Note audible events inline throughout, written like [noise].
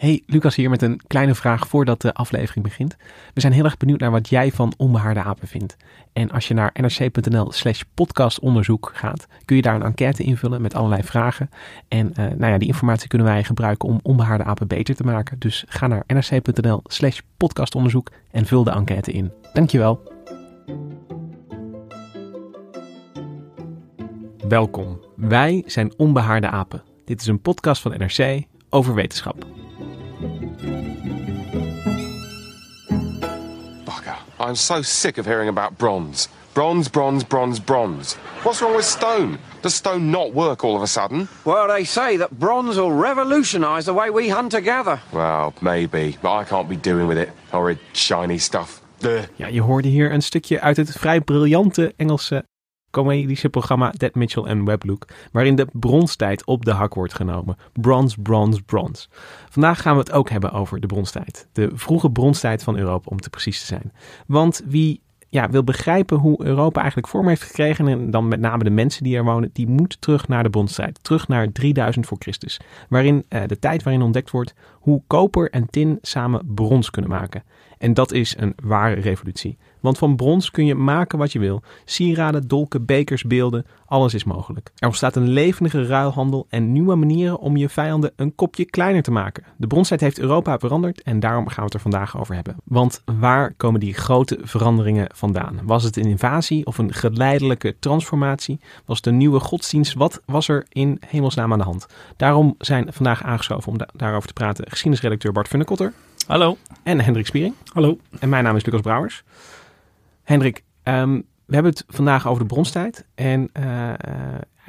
Hey, Lucas hier met een kleine vraag voordat de aflevering begint. We zijn heel erg benieuwd naar wat jij van onbehaarde apen vindt. En als je naar nrc.nl slash podcastonderzoek gaat, kun je daar een enquête invullen met allerlei vragen. En uh, nou ja, die informatie kunnen wij gebruiken om onbehaarde apen beter te maken. Dus ga naar nrc.nl slash podcastonderzoek en vul de enquête in. Dankjewel. Welkom. Wij zijn Onbehaarde Apen. Dit is een podcast van NRC over wetenschap. I'm so sick of hearing about bronze. Bronze, bronze, bronze, bronze. What's wrong with stone? Does stone not work all of a sudden? Well, they say that bronze will revolutionize the way we hunt together. Well, maybe, but I can't be doing with it. Horrid, shiny stuff. Ugh. Ja, je hoorde hier een stukje uit het vrij briljante Engelse comedische programma Dead Mitchell en Weblook, waarin de bronstijd op de hak wordt genomen. Bronze, bronze, bronze. Vandaag gaan we het ook hebben over de bronstijd. De vroege bronstijd van Europa, om te precies te zijn. Want wie ja, wil begrijpen hoe Europa eigenlijk vorm heeft gekregen, en dan met name de mensen die er wonen, die moet terug naar de bronstijd. Terug naar 3000 voor Christus. Waarin eh, de tijd waarin ontdekt wordt hoe koper en tin samen brons kunnen maken. En dat is een ware revolutie. Want van brons kun je maken wat je wil. Sieraden, dolken, bekers, beelden, alles is mogelijk. Er ontstaat een levendige ruilhandel en nieuwe manieren om je vijanden een kopje kleiner te maken. De bronstijd heeft Europa veranderd en daarom gaan we het er vandaag over hebben. Want waar komen die grote veranderingen vandaan? Was het een invasie of een geleidelijke transformatie? Was het een nieuwe godsdienst? Wat was er in hemelsnaam aan de hand? Daarom zijn vandaag aangeschoven om da- daarover te praten geschiedenisredacteur Bart Funnekotter Hallo. en Hendrik Spiering. Hallo. En mijn naam is Lucas Brouwers. Hendrik, ehm, we hebben het vandaag over de bronstijd. En eh, eh,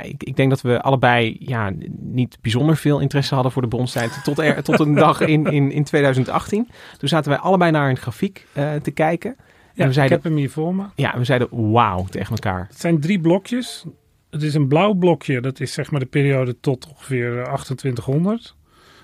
ik, ik denk dat we allebei ja, niet bijzonder veel interesse hadden voor de bronstijd. Tot, er, tot een dag in, in, in 2018. Toen zaten wij allebei naar een grafiek eh, te kijken. Ja, we zeiden- ik heb hem hier voor me. Ja, we zeiden wauw tegen elkaar. Het zijn drie blokjes. Het is een blauw blokje, dat is zeg maar de periode tot ongeveer eh, 2800.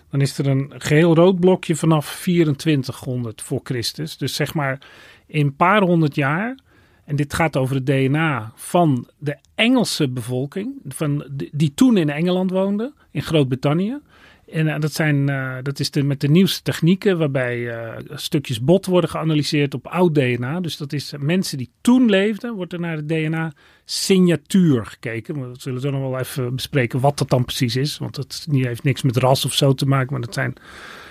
Dan is er een geheel rood blokje vanaf 2400 voor Christus. Dus zeg maar in een paar honderd jaar. En dit gaat over het DNA van de Engelse bevolking. Van die toen in Engeland woonde, in Groot-Brittannië. En eh, dat, zijn, eh, dat is de, met de nieuwste technieken waarbij eh, stukjes bot worden geanalyseerd op oud DNA. Dus dat is mensen die toen leefden, wordt er naar de DNA-signatuur gekeken. We zullen zo nog wel even bespreken wat dat dan precies is. Want niet- heeft niks met ras of zo te maken, maar dat, zijn,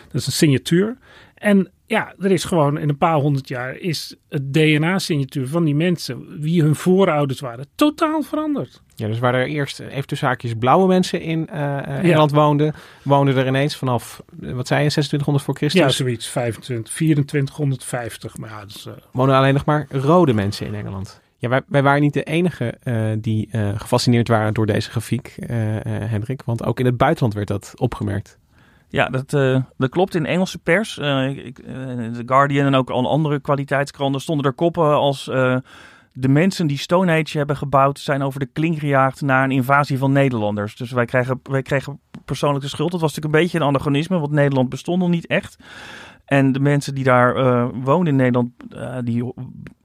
dat is een signatuur. En ja, er is gewoon in een paar honderd jaar is het DNA-signatuur van die mensen, wie hun voorouders waren, totaal veranderd. Ja, dus waar er eerst eh, even tussen haakjes blauwe mensen in eh, eh, Engeland woonden, woonden er ineens vanaf, wat zei je, 2600 voor Christus? Ja, zoiets, 25, 2450. Maar ja, eh, wonen alleen nog maar rode mensen in Engeland. Ja, wij, wij waren niet de enige die gefascineerd waren door deze grafiek, Hendrik. Want ook in het buitenland werd dat opgemerkt. Ja, dat, eh, dat klopt. In Engelse pers, eh, ik- eh, The Guardian en ook al andere kwaliteitskranten, stonden er koppen als de mensen die Stone Age hebben gebouwd zijn over de klink gejaagd na een invasie van Nederlanders. Dus wij kregen, wij kregen persoonlijk de schuld. Dat was natuurlijk een beetje een anachronisme, want Nederland bestond nog niet echt. En de mensen die daar woonden in Nederland, die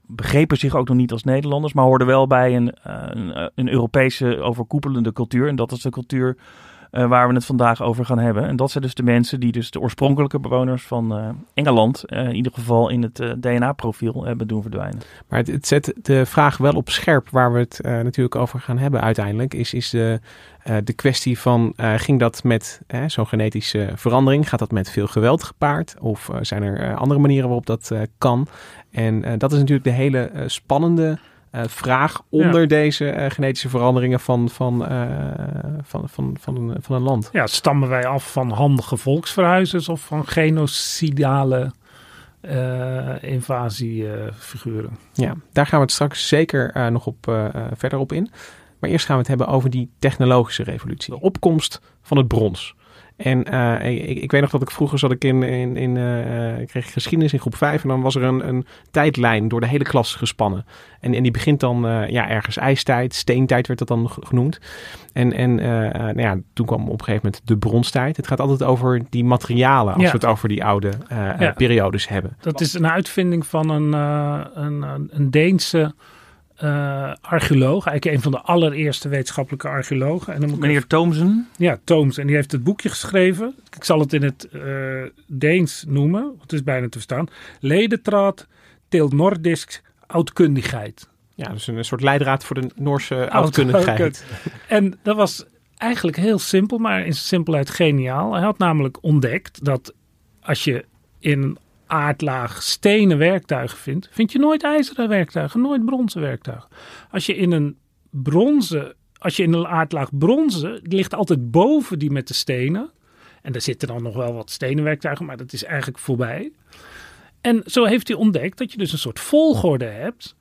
begrepen zich ook nog niet als Nederlanders, maar hoorden wel bij een, een, een Europese overkoepelende cultuur. En dat is de cultuur eh, waar we het vandaag over gaan hebben. En dat zijn dus de mensen die dus de oorspronkelijke bewoners van eh, Engeland, eh, in ieder geval in het DNA-profiel hebben doen verdwijnen. Maar het, het zet de vraag wel op scherp waar we het natuurlijk over gaan hebben uiteindelijk. Is, is de, de kwestie van, ging dat met zo'n genetische verandering, gaat dat met veel geweld gepaard? Of zijn er andere manieren waarop dat kan? En dat is natuurlijk de hele spannende vraag onder deze eh, genetische veranderingen van, van, eh, van, van, van, een, van een land. ja, stammen wij af van handige volksverhuizers of van genocidale eh invasiefiguren? Ja, daar gaan we het straks zeker eh, nog op, eh, eh, verder op in. Maar eerst gaan we het hebben over die technologische revolutie. De opkomst van het brons. En uh, ik, ik, weet nog dat ik vroeger zat ik in, in, in uh, ik kreeg geschiedenis in groep 5 en dan was er een, een tijdlijn door de hele klas gespannen. En, en die begint dan uh, ja, ergens ijstijd, steentijd werd dat dan genoemd. En, en nou ja, toen kwam op een gegeven moment de bronstijd. Het gaat altijd over die materialen als Ja. we het over die oude Ja. periodes hebben. Dat is een uitvinding van een, eh, een, een, een Deense eh, archeoloog. Eigenlijk een van de allereerste wetenschappelijke archeologen. En dan moet ik Meneer Thoomsen. Ja, Tooms. En die heeft het boekje geschreven. Ik zal het in het eh, Deens noemen. want Het is bijna te verstaan. Ledentraad til Nordisk oudkundigheid. Ja, dus een soort leidraad voor de Noorse Oud- oudkundigheid. En dat was eigenlijk heel simpel, maar in zijn simpelheid geniaal. Hij had namelijk ontdekt dat als je in een aardlaag stenen werktuigen vindt, vind je nooit ijzeren werktuigen, nooit bronzen werktuigen. Als je in een bronzen, als je in een aardlaag bronzen, ligt altijd boven die met de stenen. En daar zitten dan nog wel wat stenen werktuigen, maar dat is eigenlijk voorbij. En zo heeft hij ontdekt dat je dus een soort volgorde hebt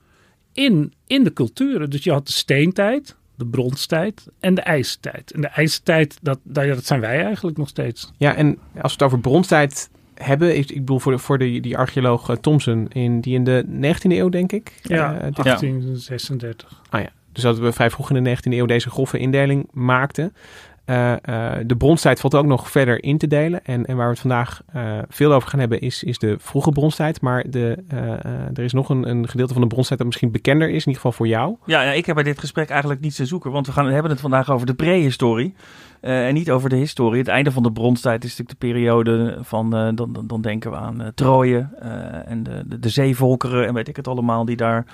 in, in de culturen. Dus je had de steentijd, de bronstijd en de ijzertijd. En de ijzertijd, dat, dat, zijn wij eigenlijk nog steeds. Ja, en als het over bronstijd hebben, ik, ik bedoel voor, de, voor de, die archeoloog eh, Thomson, in, die in de 19e eeuw, denk ik. Ja, eh, dit- 1836. Ah ja, dus dat we vrij vroeg in de 19e eeuw deze grove indeling maakten. Eh, eh, de bronstijd valt ook nog verder in te delen. En, en waar we het vandaag eh, veel over gaan hebben is, is de vroege bronstijd. Maar de, er is nog een, een gedeelte van de bronstijd dat misschien bekender is, in ieder geval voor jou. Ja, ik heb bij dit gesprek eigenlijk niets te zoeken, want we gaan, hebben het vandaag over de prehistorie. eh, en niet over de historie. Het einde van de bronstijd is natuurlijk de periode van, dan, dan, denken we aan Troje en de, de zeevolkeren en weet ik het allemaal, die daar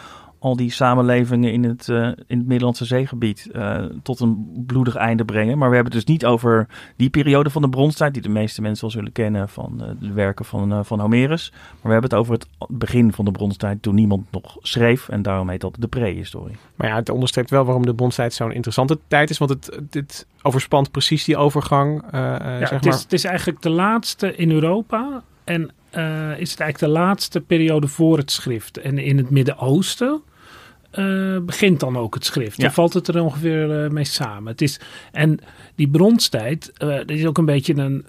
al die samenlevingen in het, eh, in het Middellandse zeegebied eh, tot een bloedig einde brengen. Maar we hebben het dus niet over die periode van de bronstijd, die de meeste mensen wel zullen kennen van eh, de werken van, van Homerus. Maar we hebben het over het begin van de bronstijd, toen niemand nog schreef. En daarom heet dat de prehistorie. Maar ja, het onderstreept wel waarom de bronstijd zo'n interessante tijd is. Want het, dit overspant precies die overgang. eh, eh, Ja, zeg het, maar. is, het is eigenlijk de laatste in Europa. En eh, is het eigenlijk de laatste periode voor het schrift. En in het Midden-Oosten eh, begint dan ook het schrift. Ja. Dan valt het er ongeveer eh, mee samen. Het is, en die bronstijd, eh dat is ook een beetje een,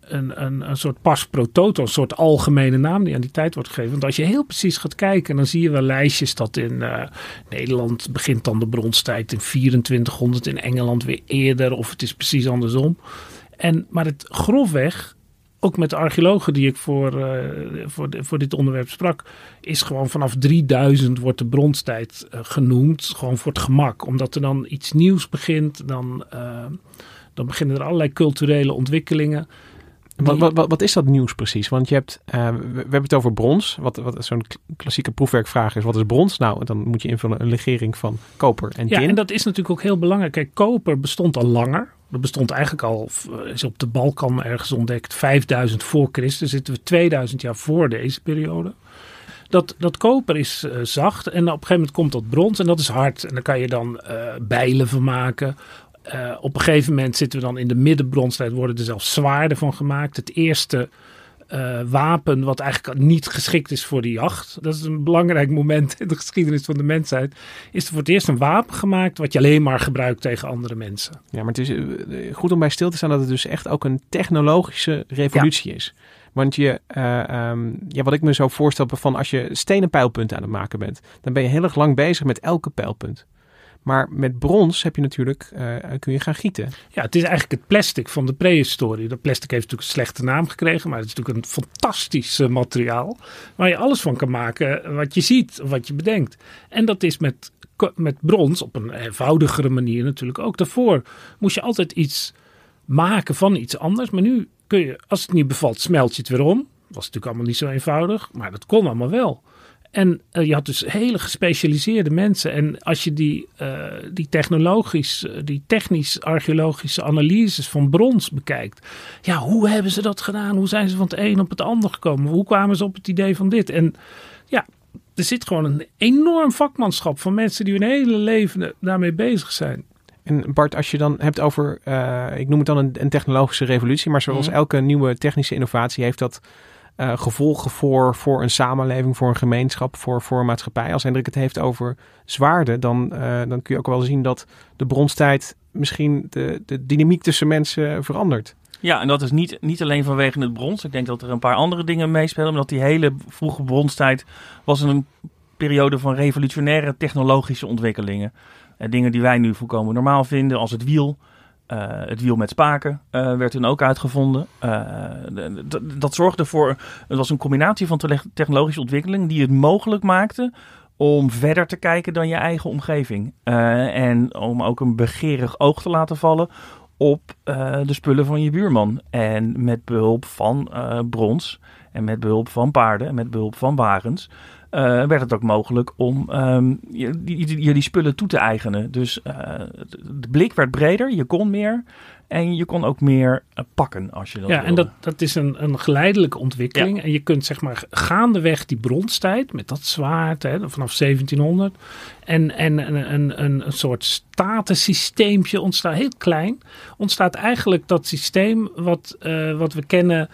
een, een, een soort pas pro toto, een soort algemene naam die aan die tijd wordt gegeven. Want als je heel precies gaat kijken, dan zie je wel lijstjes dat in Nederland begint dan de bronstijd in 2400, in Engeland weer eerder, of het is precies andersom. En, maar het grofweg, ook met de archeologen die ik voor, eh, voor, voor dit onderwerp sprak, is gewoon vanaf 3000 wordt de bronstijd eh, genoemd. Gewoon voor het gemak. Omdat er dan iets nieuws begint, dan, eh, dan beginnen er allerlei culturele ontwikkelingen. Wat, wat, wat, is dat nieuws precies? Want je hebt, eh, we, we hebben het over brons. Wat, wat zo'n klassieke proefwerkvraag is, wat is brons? Nou, dan moet je invullen een legering van koper en Ja, tin. en dat is natuurlijk ook heel belangrijk. Kijk, koper bestond al langer. Dat bestond eigenlijk al, is op de Balkan ergens ontdekt, 5000 voor Christus. Zitten we 2000 jaar voor deze periode. Dat, dat koper is eh, zacht en op een gegeven moment komt dat brons en dat is hard. En daar kan je dan eh, bijlen van maken. Eh, op een gegeven moment zitten we dan in de middenbronstijd, worden er zelfs zwaarden van gemaakt. Het eerste eh, wapen wat eigenlijk niet geschikt is voor de jacht. Dat is een belangrijk moment in de geschiedenis van de mensheid. Is er voor het eerst een wapen gemaakt wat je alleen maar gebruikt tegen andere mensen. Ja, maar het is eh, goed om bij stil te staan dat het dus echt ook een technologische revolutie is. Want je, eh, ehm, ja, wat ik me zo voorstel van als je stenen pijlpunten aan het maken bent, dan ben je heel erg lang bezig met elke pijlpunt. Maar met brons heb je natuurlijk, eh, kun je gaan gieten. Ja, het is eigenlijk het plastic van de prehistorie. Dat plastic heeft natuurlijk een slechte naam gekregen, maar het is natuurlijk een fantastisch eh, materiaal. Waar je alles van kan maken wat je ziet, wat je bedenkt. En dat is met, met brons op een eenvoudigere manier natuurlijk ook. Daarvoor moest je altijd iets maken van iets anders. Maar nu kun je, als het niet bevalt, smelt je het weer om. Was natuurlijk allemaal niet zo eenvoudig, maar dat kon allemaal wel. En eh, je had dus hele gespecialiseerde mensen. En als je die, eh, die technologisch, eh, die technisch-archeologische analyses van brons bekijkt. Ja, hoe hebben ze dat gedaan? Hoe zijn ze van het een op het ander gekomen? Hoe kwamen ze op het idee van dit? En ja, er zit gewoon een enorm vakmanschap van mensen die hun hele leven daarmee bezig zijn. En Bart, als je dan hebt over, ik noem het dan een, een technologische revolutie, maar zoals Mhm. elke nieuwe technische innovatie heeft dat eh, gevolgen voor, voor een samenleving, voor een gemeenschap, voor, voor een maatschappij. Als Hendrik het heeft over zwaarden, dan, eh, dan kun je ook wel zien dat de bronstijd misschien de, de dynamiek tussen mensen verandert. Ja, en dat is niet, niet alleen vanwege het brons. Ik denk dat er een paar andere dingen meespelen. Omdat die hele vroege bronstijd was een periode van revolutionaire technologische ontwikkelingen. Eh, dingen die wij nu volkomen normaal vinden, als het wiel. Eh, het wiel met spaken eh, werd toen ook uitgevonden. Eh, dat zorgde voor. Het was een combinatie van technologische ontwikkeling die het mogelijk maakte om verder te kijken dan je eigen omgeving. En om ook een begeerig oog te laten vallen op de spullen van je buurman. En met behulp van brons en met behulp van paarden en met behulp van wagens. Eh, werd het ook mogelijk om je, die, je die spullen toe te eigenen. Dus eh, de blik werd breder, je kon meer en je kon ook meer eh, pakken als je dat Ja, en dat, dat is een, een geleidelijke ontwikkeling. En je kunt zeg maar gaandeweg die bronstijd met dat zwaard hè, vanaf 1700 en, en een, een, een, een soort statensysteempje ontstaat, heel klein, ontstaat eigenlijk dat systeem wat, wat we kennen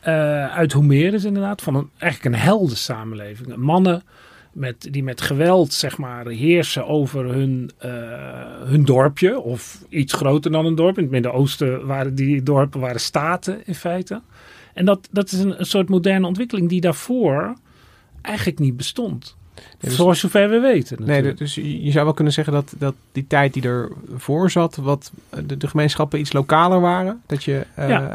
eh, uit Homerus inderdaad, van een, eigenlijk een heldensamenleving. Mannen met, die met geweld zeg maar heersen over hun, eh, hun dorpje of iets groter dan een dorp. In het Midden-Oosten waren die dorpen waren staten in feite. En dat, dat is een, een soort moderne ontwikkeling die daarvoor eigenlijk niet bestond. Dus- voor zover we weten. Nee, natuurlijk. dus je zou wel kunnen zeggen dat, dat die tijd die ervoor zat, wat eh, de, de gemeenschappen iets lokaler waren. Dat je, eh, Ja.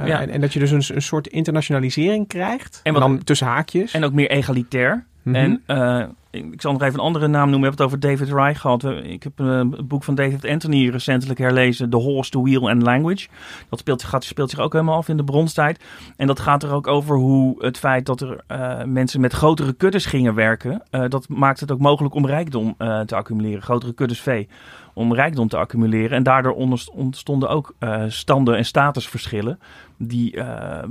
eh, Ja. en, en dat je dus een, een soort internationalisering krijgt. En, En wat- dan tussen haakjes. En ook meer egalitair. Mhm. En ik zal nog even een andere naam noemen. We hebben het over David Reich gehad. Ik heb eh, het boek van David Anthony recentelijk herlezen. The Horse, The Wheel and Language. Dat speelt, zich- gaat, zich ook helemaal af in de bronstijd. En dat gaat er ook over hoe het feit dat er eh, mensen met grotere kuddes gingen werken. eh, dat maakt het ook mogelijk om rijkdom eh, te accumuleren. Grotere kuddes vee. Om rijkdom te accumuleren. En daardoor ontstonden ook eh, standen en statusverschillen. Die, eh,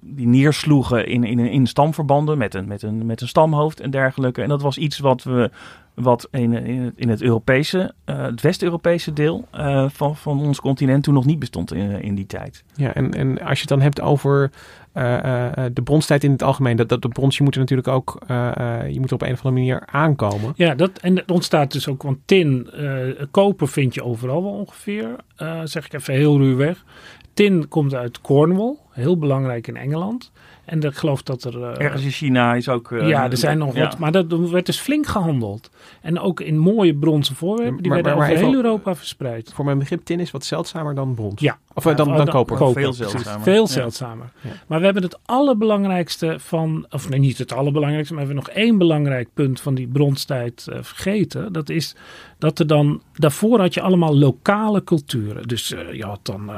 die neersloegen in, in, in stamverbanden met een, met, een, met een stamhoofd en dergelijke. En dat was iets wat we wat in, in, het, in het Europese, eh, het West-Europese deel van, van ons continent toen nog niet bestond in, in die tijd. Ja, en, en als je het dan hebt over de bronstijd in het algemeen. Dat, dat de brons, je moet er natuurlijk ook, eh, eh, je moet er op een of andere manier aankomen. Ja, dat, en er ontstaat dus ook, want tin, eh, koper vind je overal wel ongeveer. eh, zeg ik even heel ruwweg. Tin komt uit Cornwall, heel belangrijk in Engeland. En ik geloof dat er... eh, Ergens in China is ook... eh, ja, er zijn nog ja. wat, maar dat werd dus flink gehandeld. En ook in mooie bronzen voorwerpen, die Maar- werden maar- maar over heel Europa verspreid. Voor mijn begrip, tin is wat zeldzamer dan brons. Ja. Of eh, dan, Ja, dan dan- koper. koper. Veel zeldzamer. Veel zeldzamer. Ja. Maar we hebben het allerbelangrijkste van, of nee, niet het allerbelangrijkste, maar we hebben nog één belangrijk punt van die bronstijd eh, vergeten. Dat is dat er dan, daarvoor had je allemaal lokale culturen. Dus eh, je had dan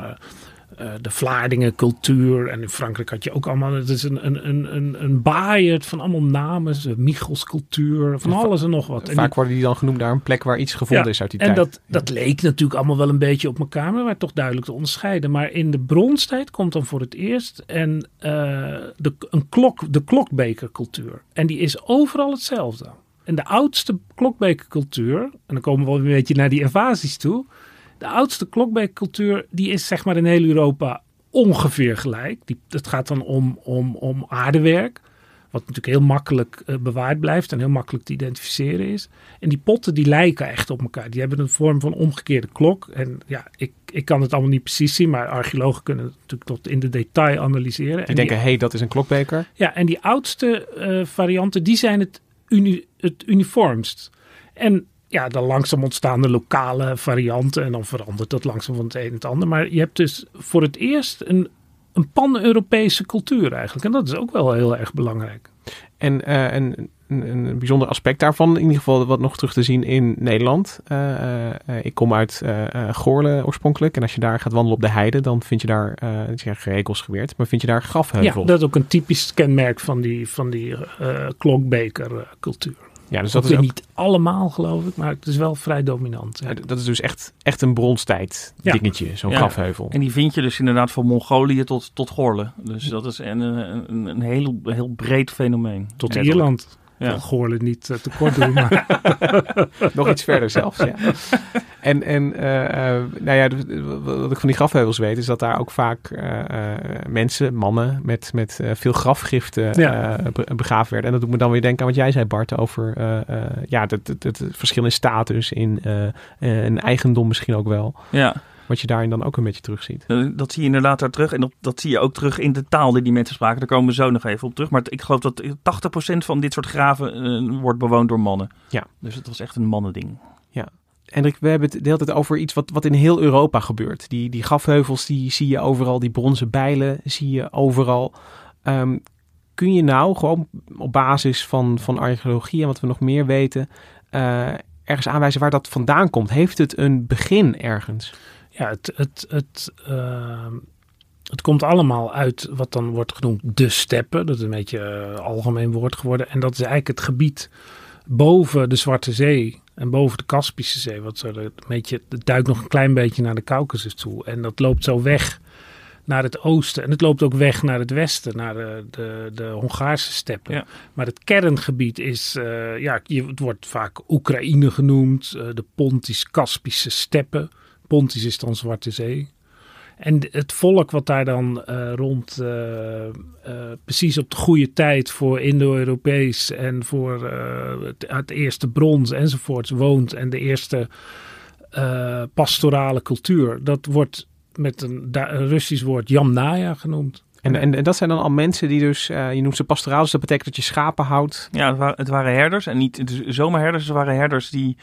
eh, de Vlaardingen cultuur en in Frankrijk had je ook allemaal, het is een, een, een, een, een baaierd van allemaal namen, Michels cultuur, van alles en nog wat. En die- Vaak worden die dan genoemd naar een plek waar iets gevonden Ja, is uit die en tijd. dat, dat leek natuurlijk allemaal wel een beetje op elkaar, maar werd toch duidelijk te onderscheiden. Maar in de bronstijd komt dan voor het eerst en, eh, de, een klok, de klokbekercultuur. En die is overal hetzelfde. En de oudste klokbekercultuur, en dan komen we wel een beetje naar die invasies toe. De oudste klokbekercultuur, die is zeg maar in heel Europa ongeveer gelijk. Die, het gaat dan om, om, om aardewerk. Wat natuurlijk heel makkelijk eh, bewaard blijft en heel makkelijk te identificeren is. En die potten die lijken echt op elkaar. Die hebben een vorm van omgekeerde klok. En ja, ik, ik kan het allemaal niet precies zien, maar archeologen kunnen het natuurlijk tot in de detail analyseren. Die en denken, hé, hey, dat is een klokbeker. ja, en die oudste eh, varianten, die zijn het, uni, het uniformst. En ja, dan langzaam ontstaan de lokale varianten en dan verandert dat langzaam van het een het ander. Maar je hebt dus voor het eerst een, een pan-Europese cultuur eigenlijk. En dat is ook wel heel erg belangrijk. En eh, een, een, een bijzonder aspect daarvan, in ieder geval wat nog terug te zien in Nederland. Eh, eh, ik kom uit Goorlen oorspronkelijk. En als je daar gaat wandelen op de heide, dan vind je daar, ik zeg gerekels geweerd, maar vind je daar grafheuvels. Ja, dat is ook een typisch kenmerk van die, van die klokbekercultuur. Ja, dus dat is, ook, niet allemaal geloof ik, maar het is wel vrij dominant. ja. dat is dus echt, echt een bronstijd Ja. dingetje, zo'n Ja. grafheuvel. En die vind je dus inderdaad van Mongolië tot, tot Goorlen. Dus dat is een, een, een, een heel, heel breed fenomeen. Tot Ja, Ierland. Ja. Goorlen niet eh, tekort doen, maar [laughs] Nog iets verder zelfs, ja. En, en eh, eh, nou ja, wat ik van die grafheuvels weet, is dat daar ook vaak mensen, mannen, met, met veel grafgiften Ja. be- begraven werden. En dat doet me dan weer denken aan wat jij zei, Bart, over ja, het, het, het verschil in status, in een eigendom misschien ook wel. Ja. Wat je daarin dan ook een beetje terugziet. Eh, Dat zie je inderdaad daar terug. En dat, dat zie je ook terug in de taal die die mensen spraken. Daar komen we zo nog even op terug. Maar ik geloof dat 80% van dit soort graven eh, wordt bewoond door mannen. Ja. Dus het was echt een mannending. Hendrik, we hebben het de hele tijd over iets wat, wat in heel Europa gebeurt. Die, die grafheuvels, die zie je overal. Die bronzen bijlen zie je overal. Ehm, kun je nou gewoon op basis van, van archeologie en wat we nog meer weten... eh, ergens aanwijzen waar dat vandaan komt? Heeft het een begin ergens? Ja, het, het, het, ehm, het komt allemaal uit wat dan wordt genoemd de steppen. Dat is een beetje een algemeen woord geworden. En dat is eigenlijk het gebied boven de Zwarte Zee en boven de Kaspische Zee. Wat zo een beetje, het duikt nog een klein beetje naar de Caucasus toe. En dat loopt zo weg naar het oosten. En het loopt ook weg naar het westen, naar de, de, de Hongaarse steppen. Ja. Maar het kerngebied is, eh, ja, je, het wordt vaak Oekraïne genoemd, eh, de Pontisch-Kaspische steppen. Pontisch is dan Zwarte Zee. En het volk wat daar dan eh, rond, eh, eh, precies op de goede tijd voor Indo-Europees en voor eh, het, het eerste brons enzovoorts woont en de eerste eh, pastorale cultuur, dat wordt met een, Russisch woord Yamnaya genoemd. En, en, en dat zijn dan al mensen die dus, eh, je noemt ze pastoraal, dus dat betekent dat je schapen houdt. Ja, het waren, het waren herders. En niet zomaar herders. Het waren herders die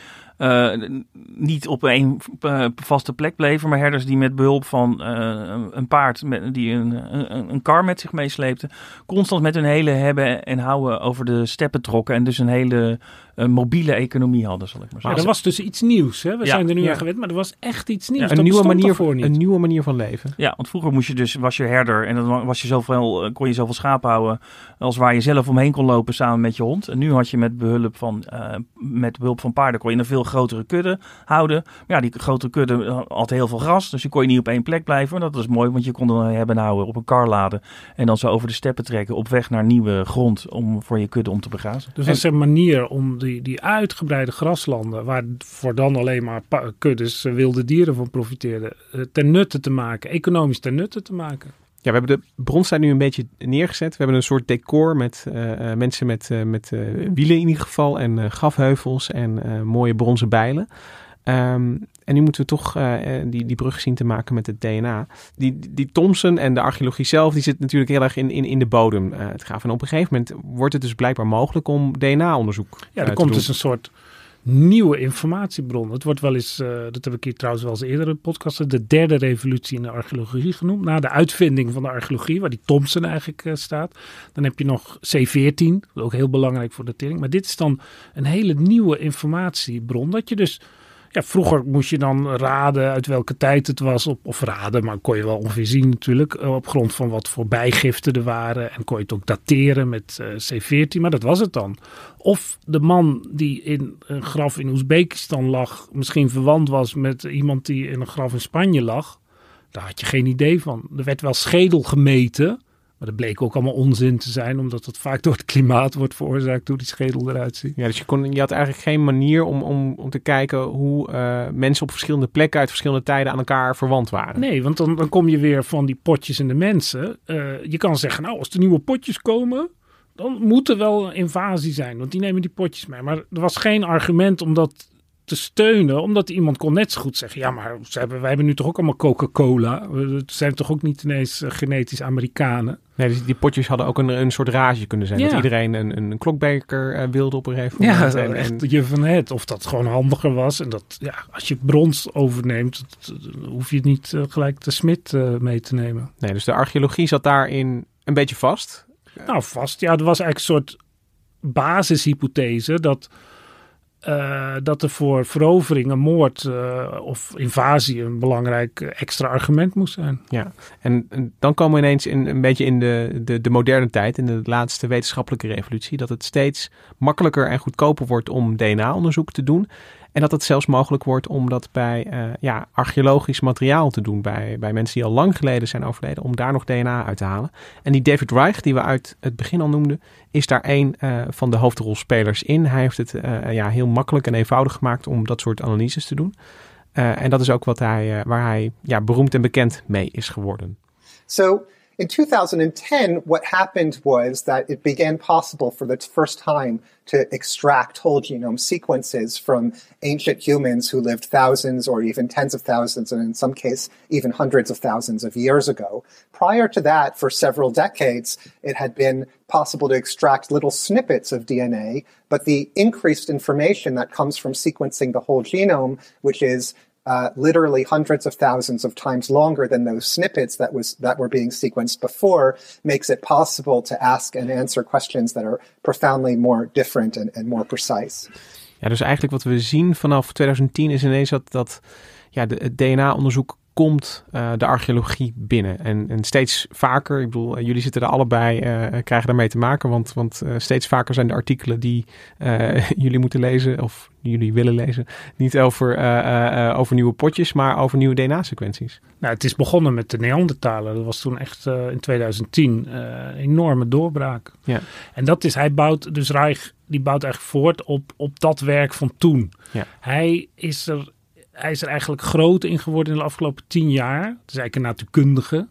niet op één eh, vaste plek bleven. Maar herders die met behulp van eh, een paard, met, die een, een, een kar met zich meesleepte. Constant met hun hele hebben en houden over de steppen trokken. En dus een hele eh, mobiele economie hadden, zal ik maar Maar zeggen. dat was dus iets nieuws. Hè? We Ja. zijn er nu Ja. aan gewend, maar er was echt iets nieuws. een, dat nieuwe manier, niet. een nieuwe manier van leven. Ja, want vroeger moest je dus, was je herder en dan was je zoveel, eh, kon je zoveel schapen houden als waar je zelf omheen kon lopen samen met je hond. En nu had je met behulp van, eh, met behulp van paarden kon je een veel grotere kudde houden. Maar ja, die grotere kudde eh, had heel veel gras, dus je kon je niet op één plek blijven. Dat was mooi, want je kon dan hebben en houden op een kar laden en dan zo over de steppen trekken op weg naar nieuwe grond om voor je kudde om te begrazen. Dus dat is een manier om die, die uitgebreide graslanden, waar voor dan alleen maar kuddes eh, wilde dieren van profiteerden, eh, ten nutte te maken, economisch ten nutte te maken. Ja, we hebben de bronstijd nu een beetje neergezet. We hebben een soort decor met eh, eh, mensen met, eh, met wielen in ieder geval en grafheuvels en mooie bronzen bijlen. Ehm, en nu moeten we toch die, die brug zien te maken met het DNA. Die, die Thomson en de archeologie zelf, die zit natuurlijk heel erg in, in, in de bodem te graven. En op een gegeven moment wordt het dus blijkbaar mogelijk om DNA-onderzoek Ja, er komt doen. dus een soort nieuwe informatiebron. Het wordt wel eens, eh, dat heb ik hier trouwens wel eens eerder in de podcast, de derde revolutie in de archeologie genoemd. Na de uitvinding van de archeologie, waar die Thomson eigenlijk eh, staat. Dan heb je nog C14, ook heel belangrijk voor datering. Maar dit is dan een hele nieuwe informatiebron. Dat je dus, ja, vroeger moest je dan raden uit welke tijd het was. Op, of raden, maar kon je wel ongeveer zien natuurlijk. eh, Op grond van wat voor bijgiften er waren. En kon je het ook dateren met eh, C14, maar dat was het dan. Of de man die in een graf in Oezbekistan lag, misschien verwant was met iemand die in een graf in Spanje lag. Daar had je geen idee van. Er werd wel schedel gemeten. Maar dat bleek ook allemaal onzin te zijn, omdat het vaak door het klimaat wordt veroorzaakt hoe die schedel eruit ziet. Ja, dus je, kon, je had eigenlijk geen manier om, om, om te kijken hoe eh, mensen op verschillende plekken uit verschillende tijden aan elkaar verwant waren. Nee, want dan, dan kom je weer van die potjes en de mensen. Eh, je kan zeggen, nou, als er nieuwe potjes komen, dan moet er wel een invasie zijn, want die nemen die potjes mee. Maar er was geen argument om dat te steunen, omdat iemand kon net zo goed zeggen, ja, maar ze hebben, wij hebben nu toch ook allemaal Coca-Cola. We zijn toch ook niet ineens eh, genetisch Amerikanen. Nee, dus die potjes hadden ook een, een soort rage kunnen zijn. Ja. Dat iedereen een, een klokbeker eh, wilde op een gegeven moment. Ja, En- en- echt je van het. Of dat gewoon handiger was. En dat, ja, als je brons overneemt, hoef je het niet eh, gelijk de smid mee te nemen. nee, dus de archeologie zat daarin een beetje vast. Nou, vast. Ja, er was eigenlijk een soort basishypothese dat, eh, dat er voor verovering, een moord eh, of invasie een belangrijk extra argument moest zijn. Ja, en, dan komen we ineens in, een beetje in de, de, de moderne tijd, in de laatste wetenschappelijke revolutie, dat het steeds makkelijker en goedkoper wordt om DNA-onderzoek te doen. En dat het zelfs mogelijk wordt om dat bij eh, ja, archeologisch materiaal te doen, bij, bij mensen die al lang geleden zijn overleden, om daar nog DNA uit te halen. En die David Reich, die we uit het begin al noemden, is daar een eh, van de hoofdrolspelers in. Hij heeft het eh, ja, heel makkelijk en eenvoudig gemaakt om dat soort analyses te doen. En dat is ook wat hij, waar hij ja, beroemd en bekend mee is geworden. So In 2010, what happened was that it began possible for the first time to extract whole genome sequences from ancient humans who lived thousands or even tens of thousands, and in some case, even hundreds of thousands of years ago. Prior to that, for several decades, it had been possible to extract little snippets of DNA, but the increased information that comes from sequencing the whole genome, which is uh, literally hundreds of thousands of times longer than those snippets that was that were being sequenced before makes it possible to ask and answer questions that are profoundly more different and, and more precise. Ja, dus eigenlijk wat we zien vanaf 2010 is ineens dat, dat ja, de, het DNA-onderzoek komt uh, de archeologie binnen. En, en steeds vaker, ik bedoel, jullie zitten er allebei, uh, krijgen daarmee te maken. Want, want steeds vaker zijn de artikelen die [laughs] jullie moeten lezen, of jullie willen lezen, niet over, over nieuwe potjes, maar over nieuwe DNA-sequenties. Nou, het is begonnen met de Neandertalen. Dat was toen echt in 2010 een enorme doorbraak. Ja. En dat is, hij bouwt, dus Reich, die bouwt eigenlijk voort op, op dat werk van toen. Ja. Hij is er hij is er eigenlijk groot in geworden in de afgelopen tien jaar. Het is eigenlijk een natuurkundige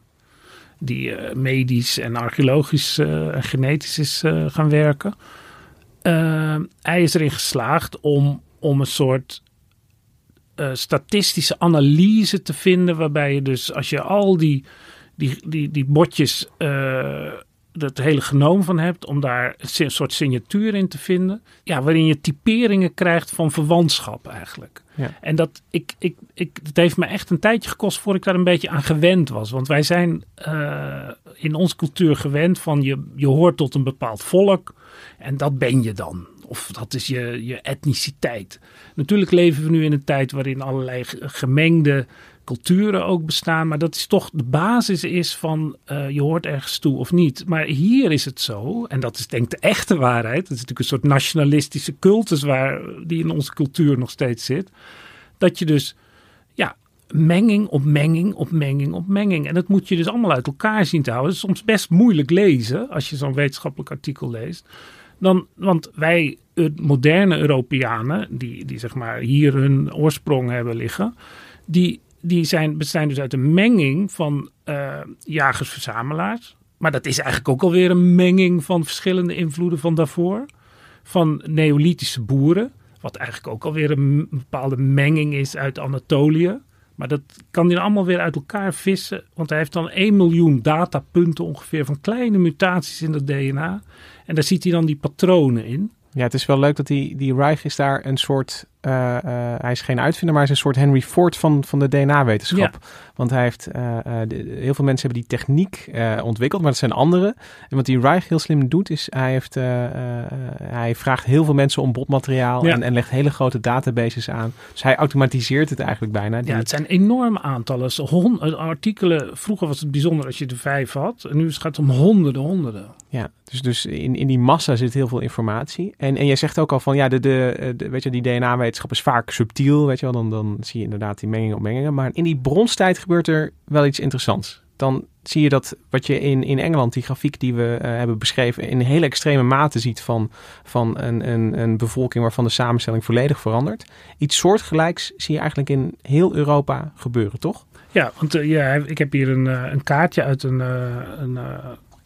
die uh, medisch en archeologisch uh, en genetisch is uh, gaan werken. hij is erin geslaagd om, om een soort statistische analyse te vinden, waarbij je dus als je al die, die, die, die botjes het hele genoom van hebt, om daar een soort signatuur in te vinden. Ja, waarin je typeringen krijgt van verwantschap eigenlijk. Ja. En dat, ik, ik, ik, het heeft me echt een tijdje gekost voor ik daar een beetje aan gewend was. Want wij zijn uh, in onze cultuur gewend van je, je hoort tot een bepaald volk en dat ben je dan. Of dat is je, je etniciteit. Natuurlijk leven we nu in een tijd waarin allerlei gemengde culturen ook bestaan. Maar dat is toch de basis is van uh, je hoort ergens toe of niet. Maar hier is het zo, en dat is denk ik de echte waarheid. Dat is natuurlijk een soort nationalistische cultus waar, die in onze cultuur nog steeds zit. Dat je dus, ja, menging op menging op menging op menging. En dat moet je dus allemaal uit elkaar zien te houden. Het is soms best moeilijk lezen als je zo'n wetenschappelijk artikel leest. Dan, want wij moderne Europeanen, die, die zeg maar hier hun oorsprong hebben liggen, die, die zijn, bestaan dus uit een menging van uh, jagers-verzamelaars. Maar dat is eigenlijk ook alweer een menging van verschillende invloeden van daarvoor. Van neolithische boeren, wat eigenlijk ook alweer een bepaalde menging is uit Anatolië. Maar dat kan hij allemaal weer uit elkaar vissen. Want hij heeft dan 1 miljoen datapunten ongeveer van kleine mutaties in het DNA. En daar ziet hij dan die patronen in. Ja, het is wel leuk dat die, die Reich is daar een soort hij is geen uitvinder, maar hij is een soort Henry Ford van, van de DNA-wetenschap. Ja. Want hij heeft, de, heel veel mensen hebben die techniek ontwikkeld, maar dat zijn anderen. En wat die Reich heel slim doet, is hij, heeft, hij vraagt heel veel mensen om botmateriaal Ja. en, en legt hele grote databases aan. Dus hij automatiseert het eigenlijk bijna. Die- Ja, het zijn enorme aantallen. Artikelen, vroeger was het bijzonder als je er vijf had. En nu gaat het om honderden, honderden. Ja, dus, dus in, in die massa zit heel veel informatie. En, en jij zegt ook al van, ja, de, de, de, weet je, die DNA-wetenschap is vaak subtiel, weet je wel. Dan, dan zie je inderdaad die mengingen op mengingen. Maar in die bronstijd gebeurt er wel iets interessants. Dan zie je dat wat je in, in Engeland, die grafiek die we eh, hebben beschreven, in hele extreme mate ziet van, van een, een, een bevolking waarvan de samenstelling volledig verandert. Iets soortgelijks zie je eigenlijk in heel Europa gebeuren, toch? Ja, want eh, ja, ik heb hier een, eh, een kaartje uit een, een,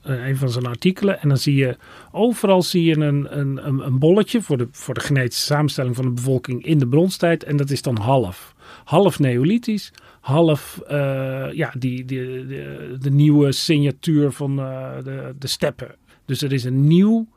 een van zijn artikelen. En dan zie je overal zie je een, een, een, bolletje voor de, voor de genetische samenstelling van de bevolking in de bronstijd. En dat is dan half. Half neolithisch, half eh, ja, die, die, de, de nieuwe signatuur van eh, de, de steppen. Dus er is een nieuw,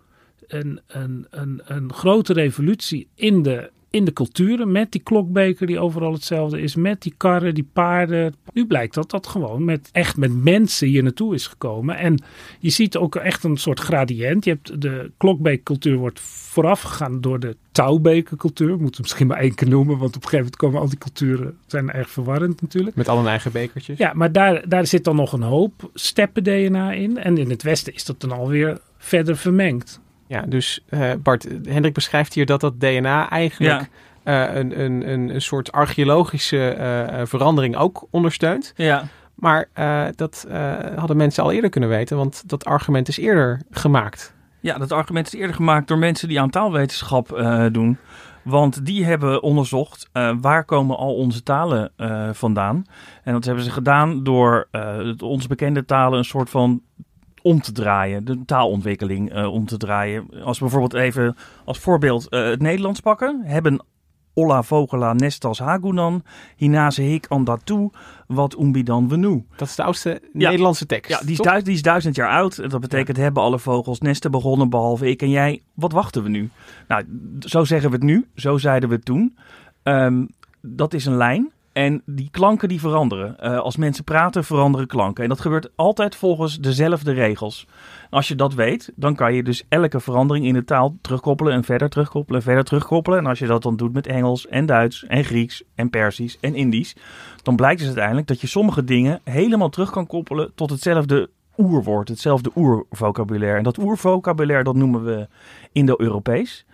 een, een, een, een grote revolutie in de, in de culturen. Met die klokbeker die overal hetzelfde is. Met die karren, die paarden. Nu blijkt dat dat gewoon met, echt met mensen hier naartoe is gekomen. En je ziet ook echt een soort gradient. Je hebt de klokbekercultuur wordt vooraf gegaan door de touwbekercultuur. Moeten we misschien maar één keer noemen. Want op een gegeven moment komen al die culturen. zijn erg verwarrend natuurlijk. Met al hun eigen bekertjes. Ja, maar daar, daar zit dan nog een hoop steppen-DNA in. En in het westen is dat dan alweer verder vermengd. Ja, dus eh, Bart, Hendrik beschrijft hier dat dat DNA eigenlijk Ja. eh, een, een, een, een soort archeologische eh, verandering ook ondersteunt. Ja, Maar dat hadden mensen al eerder kunnen weten, want dat argument is eerder gemaakt. Ja, dat argument is eerder gemaakt door mensen die aan taalwetenschap doen. Want die hebben onderzocht waar komen al onze talen eh, vandaan. En dat hebben ze gedaan door het- onze bekende talen een soort van om te draaien. De taalontwikkeling eh, om te draaien. Als we bijvoorbeeld even als voorbeeld eh, het Nederlands pakken. Hebben Olla vogela nestas hagunan, hinase hik andatu, wat umbidan venu. Dat is de oudste Ja. Nederlandse tekst. Ja, die is, duizend, die is duizend jaar oud. Dat betekent hebben alle vogels nesten begonnen behalve ik en jij. Wat wachten we nu? Nou, zo zeggen we het nu. Zo zeiden we het toen. Ehm, dat is een lijn. En die klanken die veranderen. Eh, als mensen praten veranderen klanken. En dat gebeurt altijd volgens dezelfde regels. Als je dat weet, dan kan je dus elke verandering in de taal terugkoppelen en verder terugkoppelen en verder terugkoppelen. En als je dat dan doet met Engels en Duits en Grieks en Persisch en Indisch, dan blijkt dus uiteindelijk dat je sommige dingen helemaal terug kan koppelen tot hetzelfde oerwoord, hetzelfde oervocabulaire. En dat oervocabulaire, dat noemen we Indo-Europees.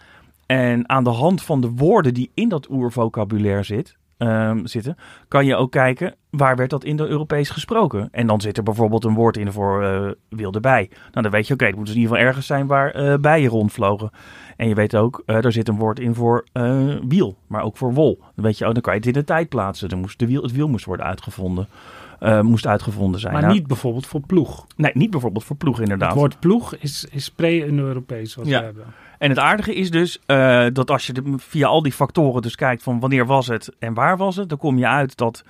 En aan de hand van de woorden die in dat oervocabulaire zit, ehm, zitten, kan je ook kijken waar werd dat Indo-Europees gesproken. En dan zit er bijvoorbeeld een woord in voor eh, wilde bij. Nou, dan weet je, oké, het moet dus in ieder geval ergens zijn waar eh, bijen rondvlogen. En je weet ook, eh er zit een woord in voor wiel, maar ook voor wol. Dan weet je, oh, dan kan je het in de tijd plaatsen. Dan moest de wiel, het wiel moest worden uitgevonden. moest uitgevonden zijn. Maar Nou, niet bijvoorbeeld voor ploeg. Nee, niet bijvoorbeeld voor ploeg inderdaad. Het woord ploeg is, is pre-Europees wat Ja. we hebben. En het aardige is dus eh, dat als je via al die factoren dus kijkt van wanneer was het en waar was het, dan kom je uit dat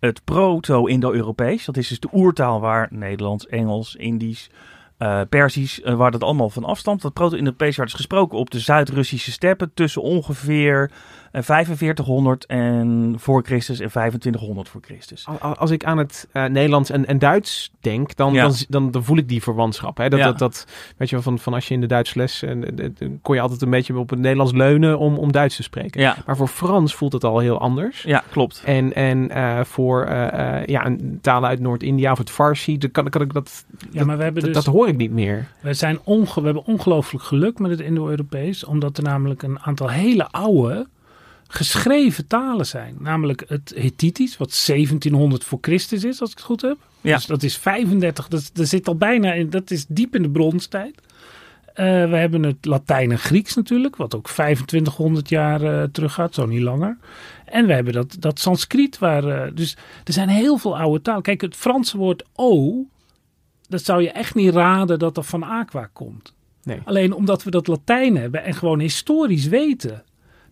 het proto-Indo-Europees, dat is dus de oertaal waar Nederlands, Engels, Indisch, eh, Persisch, eh, waar dat allemaal van afstamt. Dat proto-Indo-Europees werd dus gesproken op de Zuid-Russische steppen tussen ongeveer 4500 en voor Christus en 2500 voor Christus. Al- al- Als ik aan het eh, Nederlands en, en Duits denk, dan, Ja. dan, dan, dan voel ik die verwantschap. Hè? Dat, Ja. dat, dat, weet je wel, van, van als je in de Duits les, en, kon je altijd een beetje op het Nederlands leunen om, om Duits te spreken. Ja, Maar voor Frans voelt het al heel anders. ja klopt. En, en eh, voor eh, eh, ja, een talen uit Noord-India of het Farsi, dan kan, kan ik dat, Ja, maar we hebben dat, dus... dat hoor ik niet meer. We, zijn onge- we hebben ongelooflijk geluk met het Indo-Europees, omdat er namelijk een aantal hele oude geschreven talen zijn. Namelijk het Hittitisch, wat 1700 voor Christus is, als ik het goed heb. Ja. Dus dat is 35, dat, dat zit al bijna in, dat is diep in de bronstijd. Eh, we hebben het Latijn en Grieks natuurlijk, wat ook 2500 jaar eh, terug gaat, zo niet langer. En we hebben dat, dat Sanskriet, waar, eh, dus er zijn heel veel oude talen. Kijk, het Franse woord o, dat zou je echt niet raden dat dat van aqua komt. Nee. Alleen omdat we dat Latijn hebben en gewoon historisch weten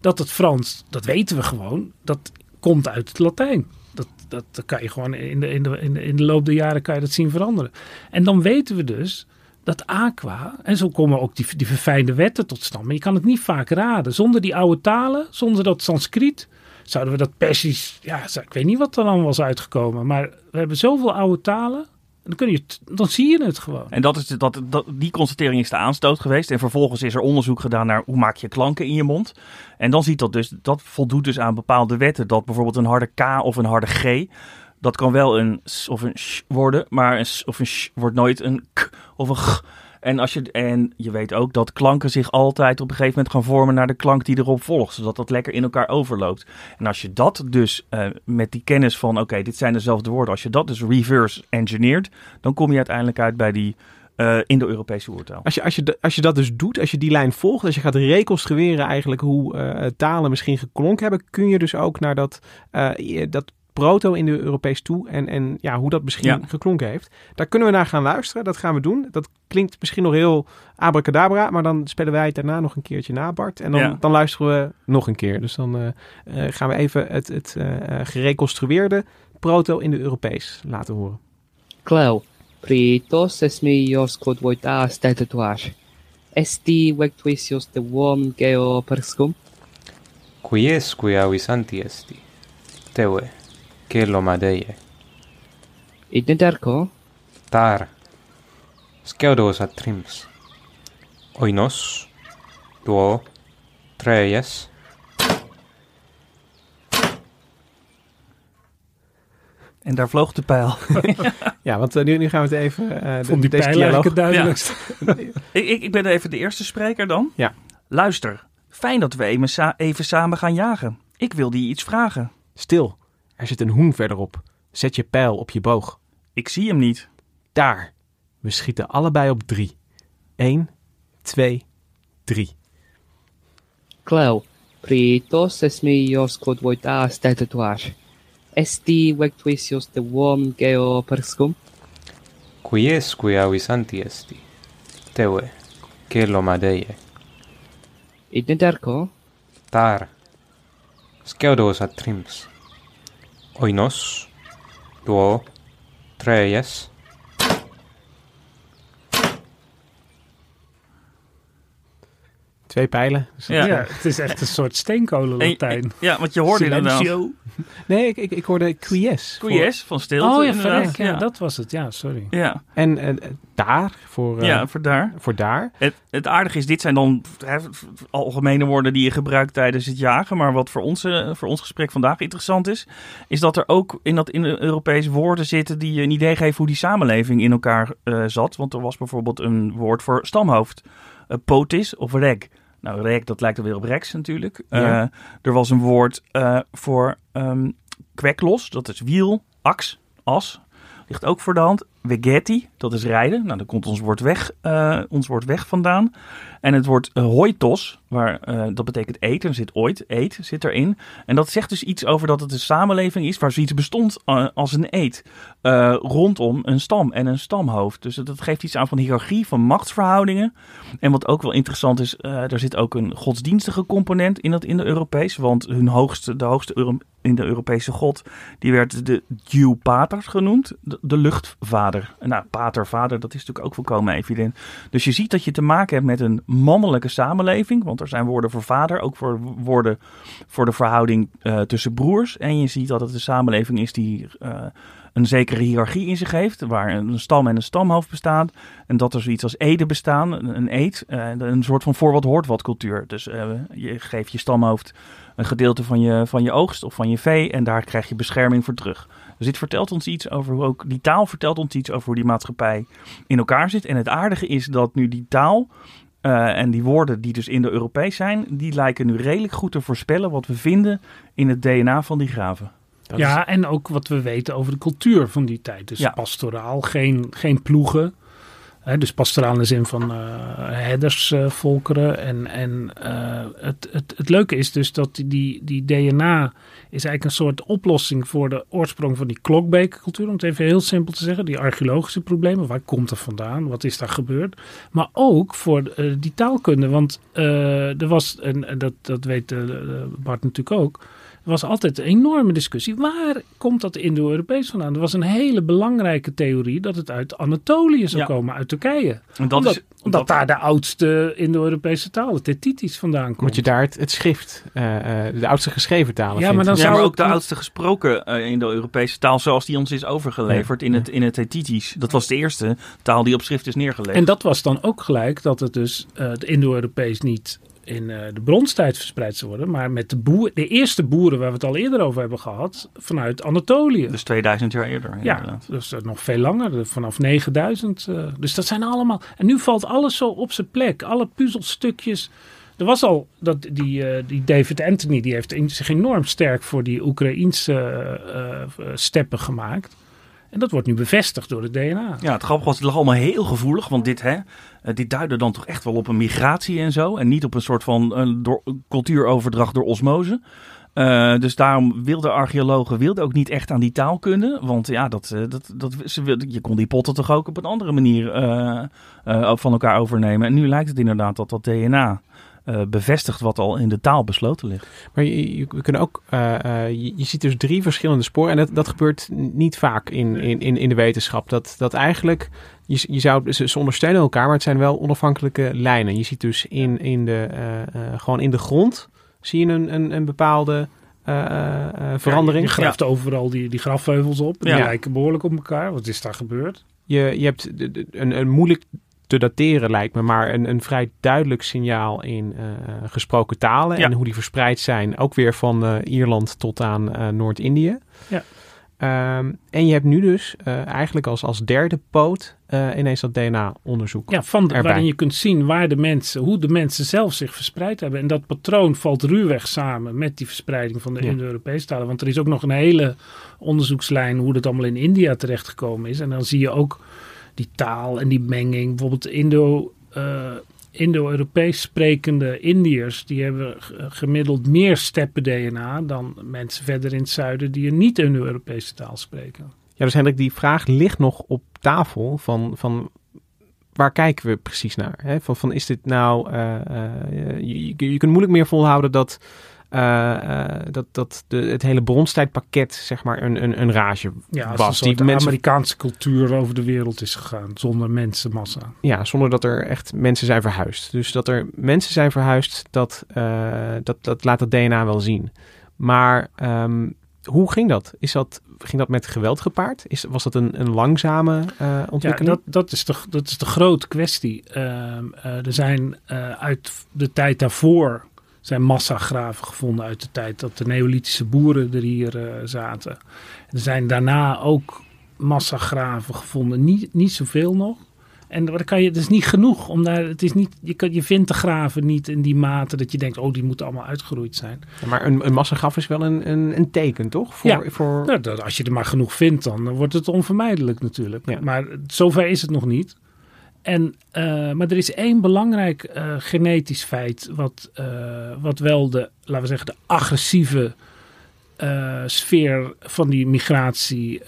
dat het Frans, dat weten we gewoon, dat komt uit het Latijn. Dat, dat, kan je gewoon in de, in, de, in, de, loop der jaren kan je dat zien veranderen. En dan weten we dus dat aqua, en zo komen ook die, die verfijnde wetten tot stand. Maar je kan het niet vaak raden. Zonder die oude talen, zonder dat Sanskriet, zouden we dat Persisch, ja, ik weet niet wat er dan was uitgekomen. Maar we hebben zoveel oude talen, en dan, kun je dan zie je het gewoon. En dat is dat, die constatering is de aanstoot geweest. En vervolgens is er onderzoek gedaan naar hoe maak je klanken in je mond. En dan ziet dat dus, dat voldoet dus aan bepaalde wetten. Dat bijvoorbeeld een harde K of een harde G, dat kan wel een S of een Sh worden. Maar een S of een Sh wordt nooit een K of een G. En, als je, en je weet ook dat klanken zich altijd op een gegeven moment gaan vormen naar de klank die erop volgt. Zodat dat lekker in elkaar overloopt. En als je dat dus eh, met die kennis van, oké, dit zijn dezelfde woorden. Als je dat dus reverse engineert, dan kom je uiteindelijk uit bij die eh, Indo-Europese oertaal. Als je, als, je, als je dat dus doet, als je die lijn volgt, als je gaat reconstrueren eigenlijk hoe eh, talen misschien geklonken hebben, kun je dus ook naar dat, dat proto-Indo-Europees toe en, en ja, hoe dat misschien Ja. geklonken heeft. Daar kunnen we naar gaan luisteren, dat gaan we doen. Dat klinkt misschien nog heel abracadabra, maar dan spelen wij het daarna nog een keertje na, Bart. En dan, Ja. dan luisteren we nog een keer. Dus dan eh, eh, gaan we even het, het eh, gereconstrueerde proto-Indo-Europees laten horen. Cleo, pritos esmeios quod voita statuar. Esti vectuisios de uom geo perscum? Quiesque avisanti esti. Teue, celo madeie. Idnederco? Tar. Sceudos atrims. Oinos. Duo. Treies. En daar vloog de pijl. [laughs] Ja, want eh, nu, nu gaan we het even... eh, de- Vond die deze pijl dialoog- eigenlijk het duidelijkst. ik, ik, ik ben even de eerste spreker dan. Ja. Luister, fijn dat we even, sa- even samen gaan jagen. Ik wilde je iets vragen. Stil, er zit een hoen verderop. Zet je pijl op je boog. Ik zie hem niet. Daar. We schieten allebei op drie. Eén, 2, 3. Cleo, pritos esmios quod voitas tetatuas. Esti vectuisios de uom geo perscum? Quiesque avis anti esti. Teue, celo madeie. Idnederco? Tar. Sceudos ad trims. Oinos. Duo. Treies. Twee pijlen. Dus- Ja. Ja. het is echt een soort steenkolen En- Latijn. ja, want je hoorde inderdaad. [laughs] Nee, ik, ik, ik hoorde quies. voor- Quies van stilte. Oh ja, inderdaad. verrek. Ja, dat was het. Ja, sorry. Ja, En eh, daar, voor, eh, ja, voor daar. voor daar. Het, het aardige is, dit zijn dan algemene woorden die je gebruikt tijdens het jagen. Maar wat voor ons, eh, voor ons gesprek vandaag interessant is, is dat er ook in dat in de Europese woorden zitten die je een idee geven hoe die samenleving in elkaar eh, zat. Want er was bijvoorbeeld een woord voor stamhoofd, eh, potis of reg. Nou, reg, dat lijkt alweer op rex natuurlijk. Ja. Eh, er was een woord eh, voor ehm kweklos, dat is wiel, aks, as. Ligt ook voor de hand. Vegetti, dat is rijden. Nou, daar komt ons woord weg, eh, ons woord weg vandaan. En het woord uh, hoitos, waar, eh, dat betekent eten. Zit ooit, eet, zit erin. En dat zegt dus iets over dat het een samenleving is waar zoiets bestond als een eet. rondom een stam en een stamhoofd. Dus dat geeft iets aan van hiërarchie, van machtsverhoudingen. En wat ook wel interessant is, er zit ook een godsdienstige component in dat in de Europees. Want hun hoogste, de hoogste in de Europese god, die werd de Dew Pater genoemd. De, de luchtvader. Nou, pater, vader, dat is natuurlijk ook volkomen evident. Dus je ziet dat je te maken hebt met een mannelijke samenleving. Want er zijn woorden voor vader, ook voor woorden voor de verhouding eh, tussen broers. En je ziet dat het een samenleving is die eh, een zekere hiërarchie in zich heeft. Waar een stam en een stamhoofd bestaan. En dat er zoiets als eden bestaan, een, een eed. eh, een soort van voor wat hoort wat cultuur. Dus eh, je geeft je stamhoofd een gedeelte van je, van je oogst of van je vee. En daar krijg je bescherming voor terug. Dus dit vertelt ons iets over hoe ook die taal vertelt ons iets over hoe die maatschappij in elkaar zit. En het aardige is dat nu die taal eh, en die woorden die dus in de Europees zijn, die lijken nu redelijk goed te voorspellen wat we vinden in het DNA van die graven. Dat ja, en ook wat we weten over de cultuur van die tijd. Dus Ja. pastoraal, geen, geen ploegen. Hè, dus pastoraal in de zin van eh herdersvolkeren. en en eh, het, het, het leuke is dus dat die- die, DNA is eigenlijk een soort oplossing voor de oorsprong van die klokbekercultuur. Om het even heel simpel te zeggen. Die archeologische problemen. Waar komt er vandaan? Wat is daar gebeurd? Maar ook voor eh, die taalkunde. Want er was, en en dat, dat weet Bart natuurlijk ook. Er was altijd een enorme discussie. Waar komt dat Indo-Europees vandaan? Er was een hele belangrijke theorie dat het uit Anatolië zou Ja. komen, uit Turkije. En dat omdat is, omdat dat- daar de oudste Indo-Europese taal, het Hittitisch, vandaan komt. Moet je daar het, het schrift, eh, eh, de oudste geschreven talen Ja, vindt. maar dan ja, zou maar ook de oudste gesproken eh, in de Europese taal zoals die ons is overgeleverd in het, in het. Dat was de eerste taal die op schrift is neergelegd. En dat was dan ook gelijk dat het dus eh, het Indo-Europees niet in eh, de bronstijd verspreid zou worden, maar met de, boer, de eerste boeren waar we het al eerder over hebben gehad, vanuit Anatolië. Dus 2000 jaar eerder. Ja, dus eh, nog veel langer, eh, vanaf 9000. eh, dus dat zijn allemaal. En nu valt alles zo op zijn plek, alle puzzelstukjes. Er was al dat die, die David Anthony, die heeft zich enorm sterk voor die Oekraïense steppen gemaakt. En dat wordt nu bevestigd door het DNA. Ja, het grappige was, het lag allemaal heel gevoelig. Want dit, hè, eh, dit duidde dan toch echt wel op een migratie en zo. En niet op een soort van door, cultuuroverdracht door osmose. Eh, dus daarom wilden archeologen wilden ook niet echt aan die taalkunde. Want ja, dat, eh, dat, dat, ze wilden, je kon die potten toch ook op een andere manier van elkaar overnemen. En nu lijkt het inderdaad dat dat DNA eh, bevestigt wat al in de taal besloten ligt. Maar je, je- we kunnen ook, eh, eh, je, je ziet dus drie verschillende sporen. En dat, dat gebeurt niet vaak in, in, in, in de wetenschap. Dat, dat eigenlijk, je, je zou, ze, ze ondersteunen elkaar, maar het zijn wel onafhankelijke lijnen. Je ziet dus in, in de, eh, eh, gewoon in de grond, zie je een, een, een bepaalde eh, eh, eh, verandering. Je graaft overal die, die grafheuvels op. Die Ja. lijken behoorlijk op elkaar. Wat is daar gebeurd? Je, je hebt de- de- een, een moeilijk te dateren lijkt me, maar een, een vrij duidelijk signaal in eh, gesproken talen Ja. en hoe die verspreid zijn, ook weer van eh, Ierland tot aan eh, Noord-Indië. Ja. Ehm, en je hebt nu dus eigenlijk als, als derde poot ineens dat DNA-onderzoek. Ja, van de, waarin je kunt zien waar de mensen, hoe de mensen zelf zich verspreid hebben. En dat patroon valt ruwweg samen met die verspreiding van de Ja. Indo-Europese talen. Want er is ook nog een hele onderzoekslijn hoe dat allemaal in India terechtgekomen is. En dan zie je ook die taal en die menging. Bijvoorbeeld Indo, eh, Indo-Europees sprekende Indiërs, die hebben g- gemiddeld meer steppen-DNA dan mensen verder in het zuiden die een niet-Indo-Europese taal spreken. Ja, dus Hendrik, die vraag ligt nog op tafel van, van waar kijken we precies naar? Hè? Van, van is dit nou, eh, eh, je kunt moeilijk meer volhouden dat, eh, eh, dat, dat de, het hele bronstijdpakket zeg maar een, een, een rage Ja, was. die mensen, Amerikaanse cultuur over de wereld is gegaan, zonder mensenmassa. ja, zonder dat er echt mensen zijn verhuisd. Dus dat er mensen zijn verhuisd, dat, eh, dat, dat laat het DNA wel zien. Maar ehm, hoe ging dat? Is dat? Ging dat met geweld gepaard? Is, was dat een, een langzame eh, Ja, ontwikkeling? dat, dat, is de, dat is de grote kwestie. Ehm, eh, er zijn uit de tijd daarvoor zijn massagraven gevonden uit de tijd dat de Neolithische boeren er hier eh, zaten. Er zijn daarna ook massagraven gevonden, niet, niet zoveel nog. En daar kan je, het is niet genoeg om daar, het is niet, je, kan, je vindt de graven niet in die mate dat je denkt, oh, die moeten allemaal uitgeroeid zijn. Ja, maar een, een massagraf is wel een, een, een teken, toch? Voor, Ja. voor... Nou, dat, als je er maar genoeg vindt, dan wordt het onvermijdelijk natuurlijk. Ja. Maar zover is het nog niet. En, eh, maar er is één belangrijk eh, genetisch feit, wat, eh, wat wel de, laten we zeggen, de agressieve sfeer van die migratie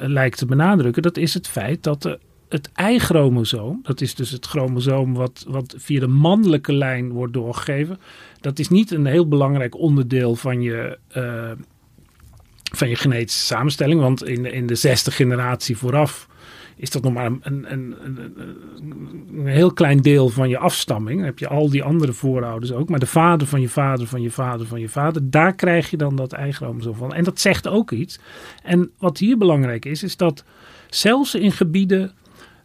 lijkt te benadrukken. Dat is het feit dat het Y-chromosoom, dat is dus het chromosoom wat, wat via de mannelijke lijn wordt doorgegeven, dat is niet een heel belangrijk onderdeel van je, van je genetische samenstelling. Want in, in de zesde generatie vooraf is dat nog maar een, een, een, een, heel klein deel van je afstamming. Heb je al die andere voorouders ook. Maar de vader van je vader, van je vader, van je vader, daar krijg je dan dat Y-chromosoom van. En dat zegt ook iets. En wat hier belangrijk is, is dat zelfs in gebieden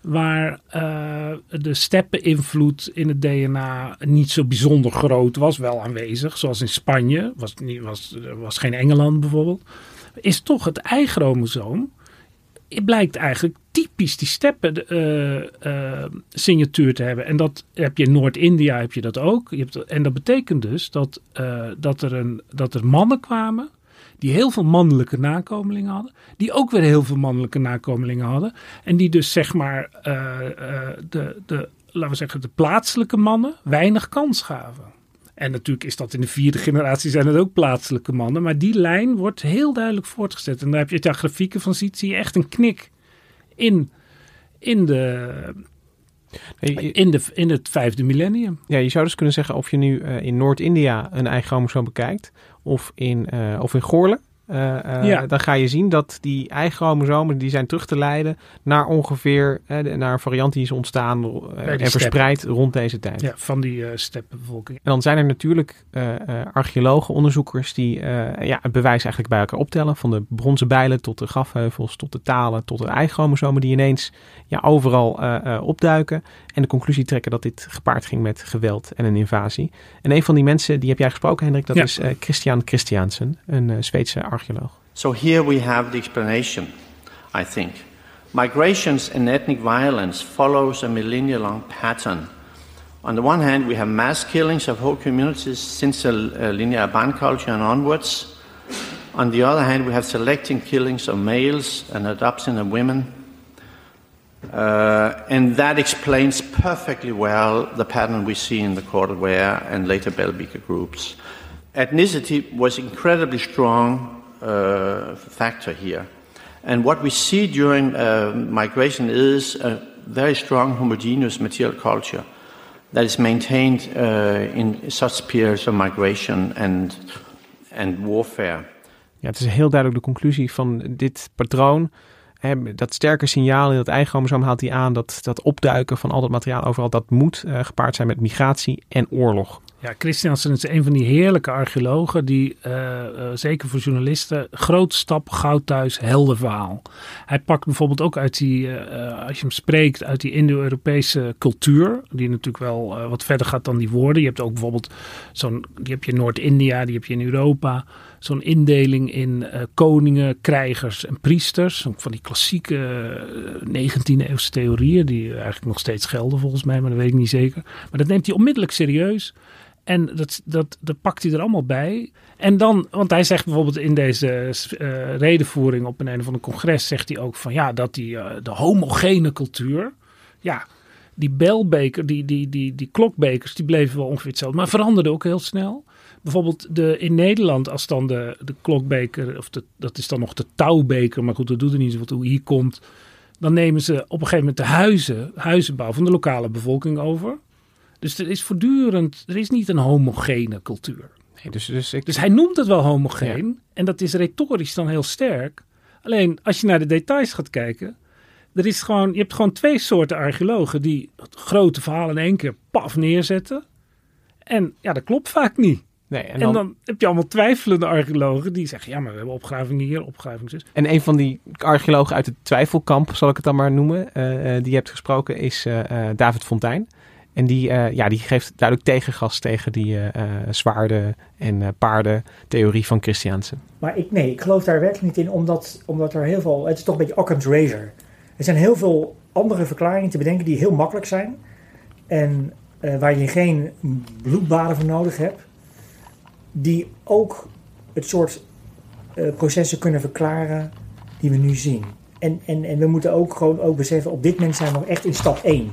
waar eh, de steppeninvloed in het DNA niet zo bijzonder groot was, wel aanwezig, zoals in Spanje, was, niet, was, was geen Engeland bijvoorbeeld, is toch het Y-chromosoom het blijkt eigenlijk typisch die steppen eh, eh, signatuur te hebben. En dat heb je in Noord-India heb je dat ook. Je hebt, en dat betekent dus dat, eh, dat, er een, dat er mannen kwamen die heel veel mannelijke nakomelingen hadden. Die ook weer heel veel mannelijke nakomelingen hadden. En die dus zeg maar de, de, laten we zeggen, de plaatselijke mannen weinig kans gaven. En natuurlijk is dat in de vierde generatie zijn het ook plaatselijke mannen. Maar die lijn wordt heel duidelijk voortgezet. En daar heb je daar grafieken van ziet, zie je echt een knik in, in, de, Nee, je- in, de, in het vijfde millennium. Ja, je zou dus kunnen zeggen of je nu eh, in Noord-India een eigen chromosoom bekijkt of in, eh, of in Goorlen. Eh, eh, Ja. Dan ga je zien dat die eigen chromosomen die zijn terug te leiden naar ongeveer eh, naar een variant die is ontstaan en verspreid rond deze tijd. Ja, van die steppenbevolking. En dan zijn er natuurlijk archeologen, onderzoekers die ja, het bewijs eigenlijk bij elkaar optellen. Van de bronzen bijlen tot de grafheuvels, tot de talen, tot de eigen chromosomen die ineens ja, overal opduiken. En de conclusie trekken dat dit gepaard ging met geweld en een invasie. En een van die mensen, die heb jij gesproken Hendrik, dat Ja. is Christian Christiansen, een Zweedse archeoloog. So here we have the explanation, I think. Migrations and ethnic violence follows a millennia long pattern. On the one hand, we have mass killings of whole communities since the uh, linear Ban culture and onwards. On the other hand, we have selecting killings of males and adoption of women. Uh, and that explains perfectly well the pattern we see in the Cordovere and later Belgica groups. Ethnicity was incredibly strong factor here. And what we see during uh, migration is a very strong homogeneous material culture that is maintained uh, in such periods of migration and, and warfare. Ja, het is heel duidelijk de conclusie van dit patroon. Dat sterke signaal in dat eigen chromosoom haalt hij aan dat dat opduiken van al dat materiaal overal, dat moet gepaard zijn met migratie en oorlog. Ja, Christiansen is een van die heerlijke archeologen die, eh, eh, zeker voor journalisten, grote stap goud thuis, helder verhaal. Hij pakt bijvoorbeeld ook uit die, eh, als je hem spreekt, uit die Indo-Europese cultuur, die natuurlijk wel wat verder gaat dan die woorden. Je hebt ook bijvoorbeeld zo'n, die heb je in Noord-India, die heb je in Europa, zo'n indeling in koningen, krijgers en priesters. Van die klassieke eh, 19e eeuwse theorieën, die eigenlijk nog steeds gelden volgens mij, maar dat weet ik niet zeker. Maar dat neemt hij onmiddellijk serieus. En dat, dat, dat pakt hij er allemaal bij. En dan, want hij zegt bijvoorbeeld in deze eh, redenvoering op een, een of ander congres, zegt hij ook van ja, dat die, eh, de homogene cultuur, ja, die belbeker, die, die, die, die klokbekers, die bleven wel ongeveer hetzelfde. Maar veranderden ook heel snel. Bijvoorbeeld de, in Nederland, als dan de, de klokbeker, of dat is dan nog de touwbeker, maar goed, dat doet er niet zoveel toe, hier komt. Dan nemen ze op een gegeven moment de huizen, huizenbouw van de lokale bevolking over. Dus er is voortdurend, er is niet een homogene cultuur. Nee, dus, dus, ik, Dus hij noemt het wel homogeen. En dat is retorisch dan heel sterk. Alleen als je naar de details gaat kijken. Er is gewoon, je hebt gewoon twee soorten archeologen die het grote verhaal in één keer paf neerzetten. En ja, dat klopt vaak niet. nee, en, En dan, dan, heb je allemaal twijfelende archeologen die zeggen: ja, maar we hebben opgravingen hier, opgravingen zus. en een van die archeologen uit het twijfelkamp, zal ik het dan maar noemen, eh, eh, die je hebt gesproken, is eh, David Fontijn. En die, eh, ja, die geeft duidelijk tegengas tegen die eh, zwaarden en eh, paarden theorie van Christiansen. Maar ik, nee, ik geloof daar werkelijk niet in, omdat, omdat er heel veel... Het is toch een beetje Occam's razor. Er zijn heel veel andere verklaringen te bedenken die heel makkelijk zijn. En waar je geen bloedbaden voor nodig hebt. Die ook het soort processen kunnen verklaren die we nu zien. En, en, en we moeten ook gewoon ook beseffen, op dit moment zijn we nog echt in stap 1.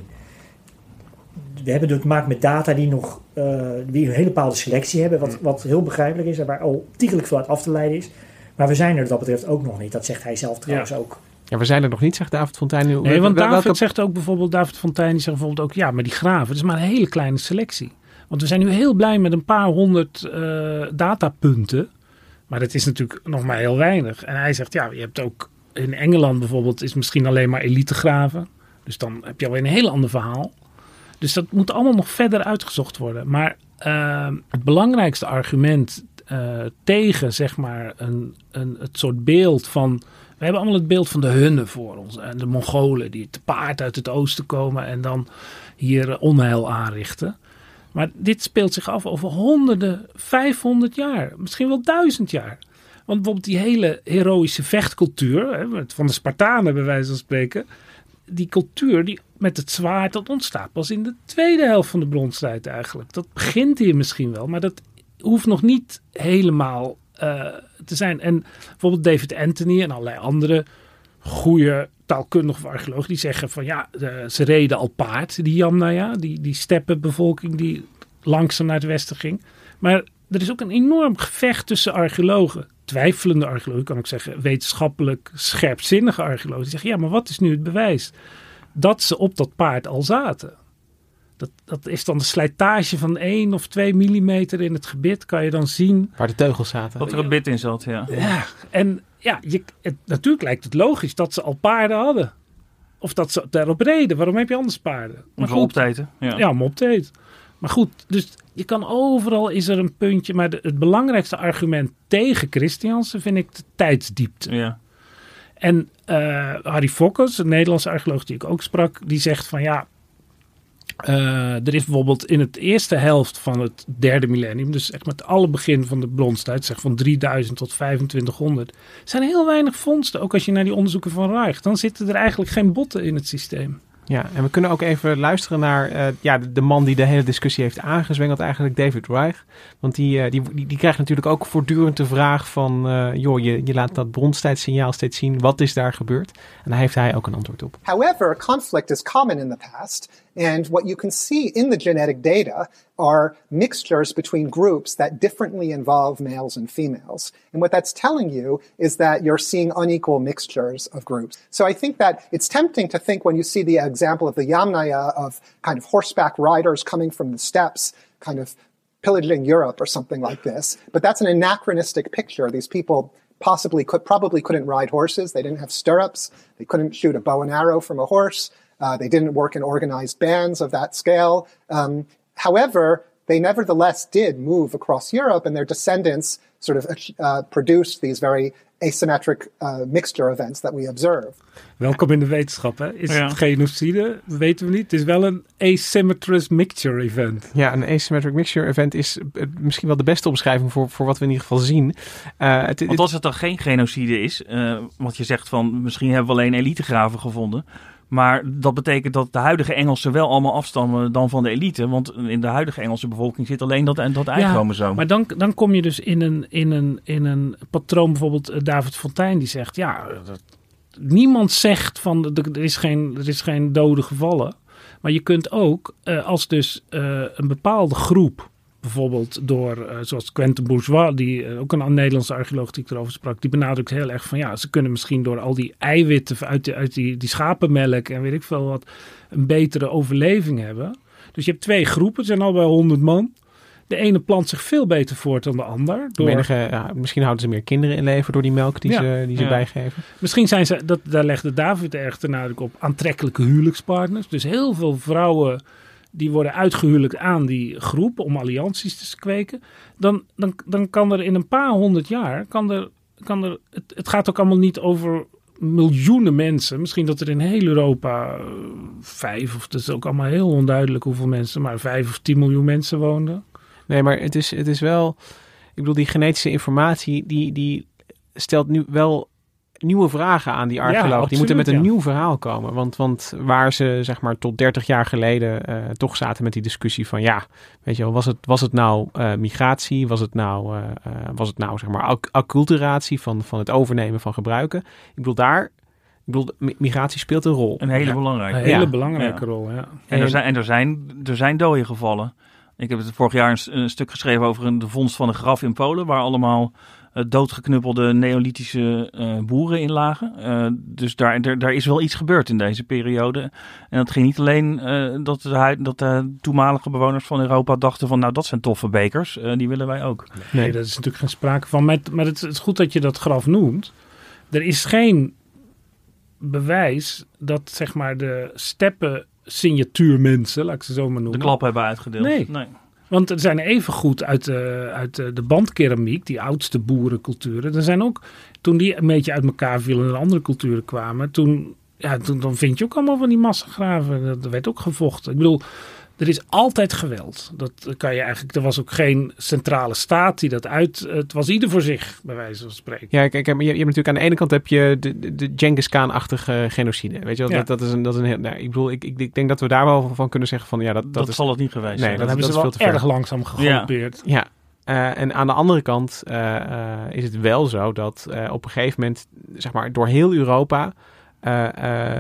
We hebben het te maken met data die nog eh, die een hele bepaalde selectie hebben, wat, wat heel begrijpelijk is en waar al ontiegelijk veel uit af te leiden is. Maar we zijn er wat dat betreft ook nog niet. Dat zegt hij zelf trouwens ook. Ja, we zijn er nog niet, zegt David Fontijn. Nu, Nee, want David welke- zegt ook bijvoorbeeld, David Fontijn, die zegt bijvoorbeeld ook: ja, maar die graven, dat is maar een hele kleine selectie. Want we zijn nu heel blij met een paar honderd eh, datapunten. Maar dat is natuurlijk nog maar heel weinig. En hij zegt: ja, je hebt ook in Engeland bijvoorbeeld, is misschien alleen maar elite graven. Dus dan heb je alweer een heel ander verhaal. Dus dat moet allemaal nog verder uitgezocht worden. Maar eh, het belangrijkste argument eh, tegen, zeg maar, een, een, het soort beeld van. We hebben allemaal het beeld van de Hunnen voor ons. En de Mongolen die te paard uit het oosten komen en dan hier eh, onheil aanrichten. Maar dit speelt zich af over honderden, 500 jaar, misschien wel duizend jaar. Want bijvoorbeeld die hele heroïsche vechtcultuur, van de Spartanen bij wijze van spreken. Die cultuur die met het zwaard, dat ontstaat pas in de tweede helft van de bronstijd eigenlijk. Dat begint hier misschien wel, maar dat hoeft nog niet helemaal eh, te zijn. En bijvoorbeeld David Anthony en allerlei andere goede taalkundige archeologen die zeggen van ja, de- ze reden al paard, die Yamnaya, die, die steppenbevolking die langzaam naar het westen ging. Maar er is ook een enorm gevecht tussen archeologen. Twijfelende archeologen, kan ik zeggen, wetenschappelijk scherpzinnige archeologen. Die zeggen, ja, maar wat is nu het bewijs? Dat ze op dat paard al zaten. Dat, dat is dan de slijtage van 1 of 2 millimeter in het gebit, kan je dan zien. Waar de teugels zaten. Dat er een bit in zat, ja. Ja, en ja, je, het, natuurlijk lijkt het logisch dat ze al paarden hadden. Of dat ze daarop reden. Waarom heb je anders paarden? Om op te eten. Ja. Ja, om op te eten. Maar goed, dus je kan overal is er een puntje. Maar de- het belangrijkste argument tegen Christiansen vind ik de tijdsdiepte. Ja. En eh, Harry Fokkers, een Nederlandse archeoloog die ik ook sprak, die zegt van ja. eh, er is bijvoorbeeld in het eerste helft van het derde millennium, dus echt met alle begin van de bronstijd, zeg van 3000 tot 2500, zijn heel weinig vondsten. Ook als je naar die onderzoeken van Reich, dan zitten er eigenlijk geen botten in het systeem. Ja, en we kunnen ook even luisteren naar eh, ja, de, man die de hele discussie heeft aangezwengeld, eigenlijk David Reich. Want die, eh, die, die, krijgt natuurlijk ook voortdurend de vraag van, eh, joh, je, je laat dat bronstijdsignaal steeds zien. Wat is daar gebeurd? En daar heeft hij ook een antwoord op. However, conflict is common in the past, and what you can see in the genetic data are mixtures between groups that differently involve males and females. And what that's telling you is that you're seeing unequal mixtures of groups. So I think that it's tempting to think when you see the example of the Yamnaya of kind of horseback riders coming from the steppes, kind of pillaging Europe or something like this. But that's an anachronistic picture. These people possibly could probably couldn't ride horses. They didn't have stirrups. They couldn't shoot a bow and arrow from a horse. Uh, they didn't work in organized bands of that scale. Um, however, they nevertheless did move across Europe, and their descendants sort of uh, produced these very asymmetric uh, mixture events that we observe. Welkom in de wetenschap, hè? Is Ja. het genocide? Weten we niet. Het is wel een asymmetrous mixture event. Ja, een asymmetric mixture event is eh, misschien wel de beste omschrijving voor, voor wat we in ieder geval zien. Eh, het, Want als het dan geen genocide is, eh want je zegt van misschien hebben we alleen elitegraven gevonden. Maar dat betekent dat de huidige Engelsen wel allemaal afstammen dan van de elite. Want in de huidige Engelse bevolking zit alleen dat, dat Y-chromosoom. maar dan, dan kom je dus in een, in een, in een patroon, bijvoorbeeld eh, David Fontijn, die zegt, ja, dat, niemand zegt van, er er is geen, er is geen dode gevallen. Maar je kunt ook, eh, als dus eh, een bepaalde groep, bijvoorbeeld door, eh, zoals Quentin Bourgeois, die eh, ook een Nederlandse archeoloog die ik erover sprak, die benadrukt heel erg van ja, ze kunnen misschien door al die eiwitten uit, die, uit die, die schapenmelk en weet ik veel wat, een betere overleving hebben. Dus je hebt twee groepen, het zijn al bij 100 man. De ene plant zich veel beter voort dan de ander. Door... Menige, ja, misschien houden ze meer kinderen in leven door die melk die Ja. ze, die ze Ja. bijgeven. Misschien zijn ze, dat, daar legde David erg de nadruk op, aantrekkelijke huwelijkspartners. Dus heel veel vrouwen die worden uitgehuwelijkt aan die groep om allianties te kweken. Dan, dan, dan kan er in een paar honderd jaar, kan er, kan er, het, het gaat ook allemaal niet over miljoenen mensen. Misschien dat er in heel Europa eh, vijf, of het is ook allemaal heel onduidelijk hoeveel mensen, maar vijf of tien miljoen mensen woonden. Nee, maar het is, het is wel... Ik bedoel, die genetische informatie, die, die stelt nu wel nieuwe vragen aan die archeoloog. die moeten met een ja. nieuw verhaal komen. Want, want waar ze, zeg maar, tot 30 jaar geleden eh, toch zaten met die discussie van... Ja, weet je wel, was het, was het nou eh, migratie? Was het nou, eh, eh, was het nou zeg maar, acc- acculturatie van, van het overnemen van gebruiken? Ik bedoel, daar... Ik bedoel, mi- migratie speelt een rol. Een hele Ja. belangrijke. Een hele Ja. belangrijke Ja. rol, ja. En er zijn, en er zijn, er zijn doden gevallen. Ik heb het vorig jaar een, een stuk geschreven over een, de vondst van een graf in Polen, waar allemaal doodgeknuppelde neolithische eh, boeren in lagen. Eh, dus daar, daar, is wel iets gebeurd in deze periode. En dat ging niet alleen eh, dat, de, dat de toenmalige bewoners van Europa dachten van nou dat zijn toffe bekers, eh, die willen wij ook. Nee, dat is natuurlijk geen sprake van. Maar, maar het, het is goed dat je dat graf noemt. Er is geen bewijs dat zeg maar de steppen signatuurmensen, laat ik ze zo maar De noemen. klap hebben uitgedeeld. Nee. Want er zijn even goed uit, de, uit de, bandkeramiek, die oudste boerenculturen. Er zijn ook, toen die een beetje uit elkaar vielen en andere culturen kwamen, toen, ja, toen dan vind je ook allemaal van die massagraven. Dat werd ook gevochten. Ik bedoel, er is altijd geweld. Dat kan je eigenlijk, er was ook geen centrale staat die dat uit, het was ieder voor zich, bij wijze van spreken. Ja, kijk, je, je hebt natuurlijk aan de ene kant heb je de, de, de Genghis Khan-achtige genocide. Weet je wel, Ja. dat, dat, is een, dat is een heel... Nou, ik bedoel, ik, ik, ik denk dat we daar wel van kunnen zeggen van, ja, dat, dat, Dat, is... zal het niet geweest Nee, zijn. dat- Dan hebben ze is wel veel te ver. erg langzaam gegalopeerd. Ja, eh, en aan de andere kant eh, eh, is het wel zo dat eh, op een gegeven moment, zeg maar, door heel Europa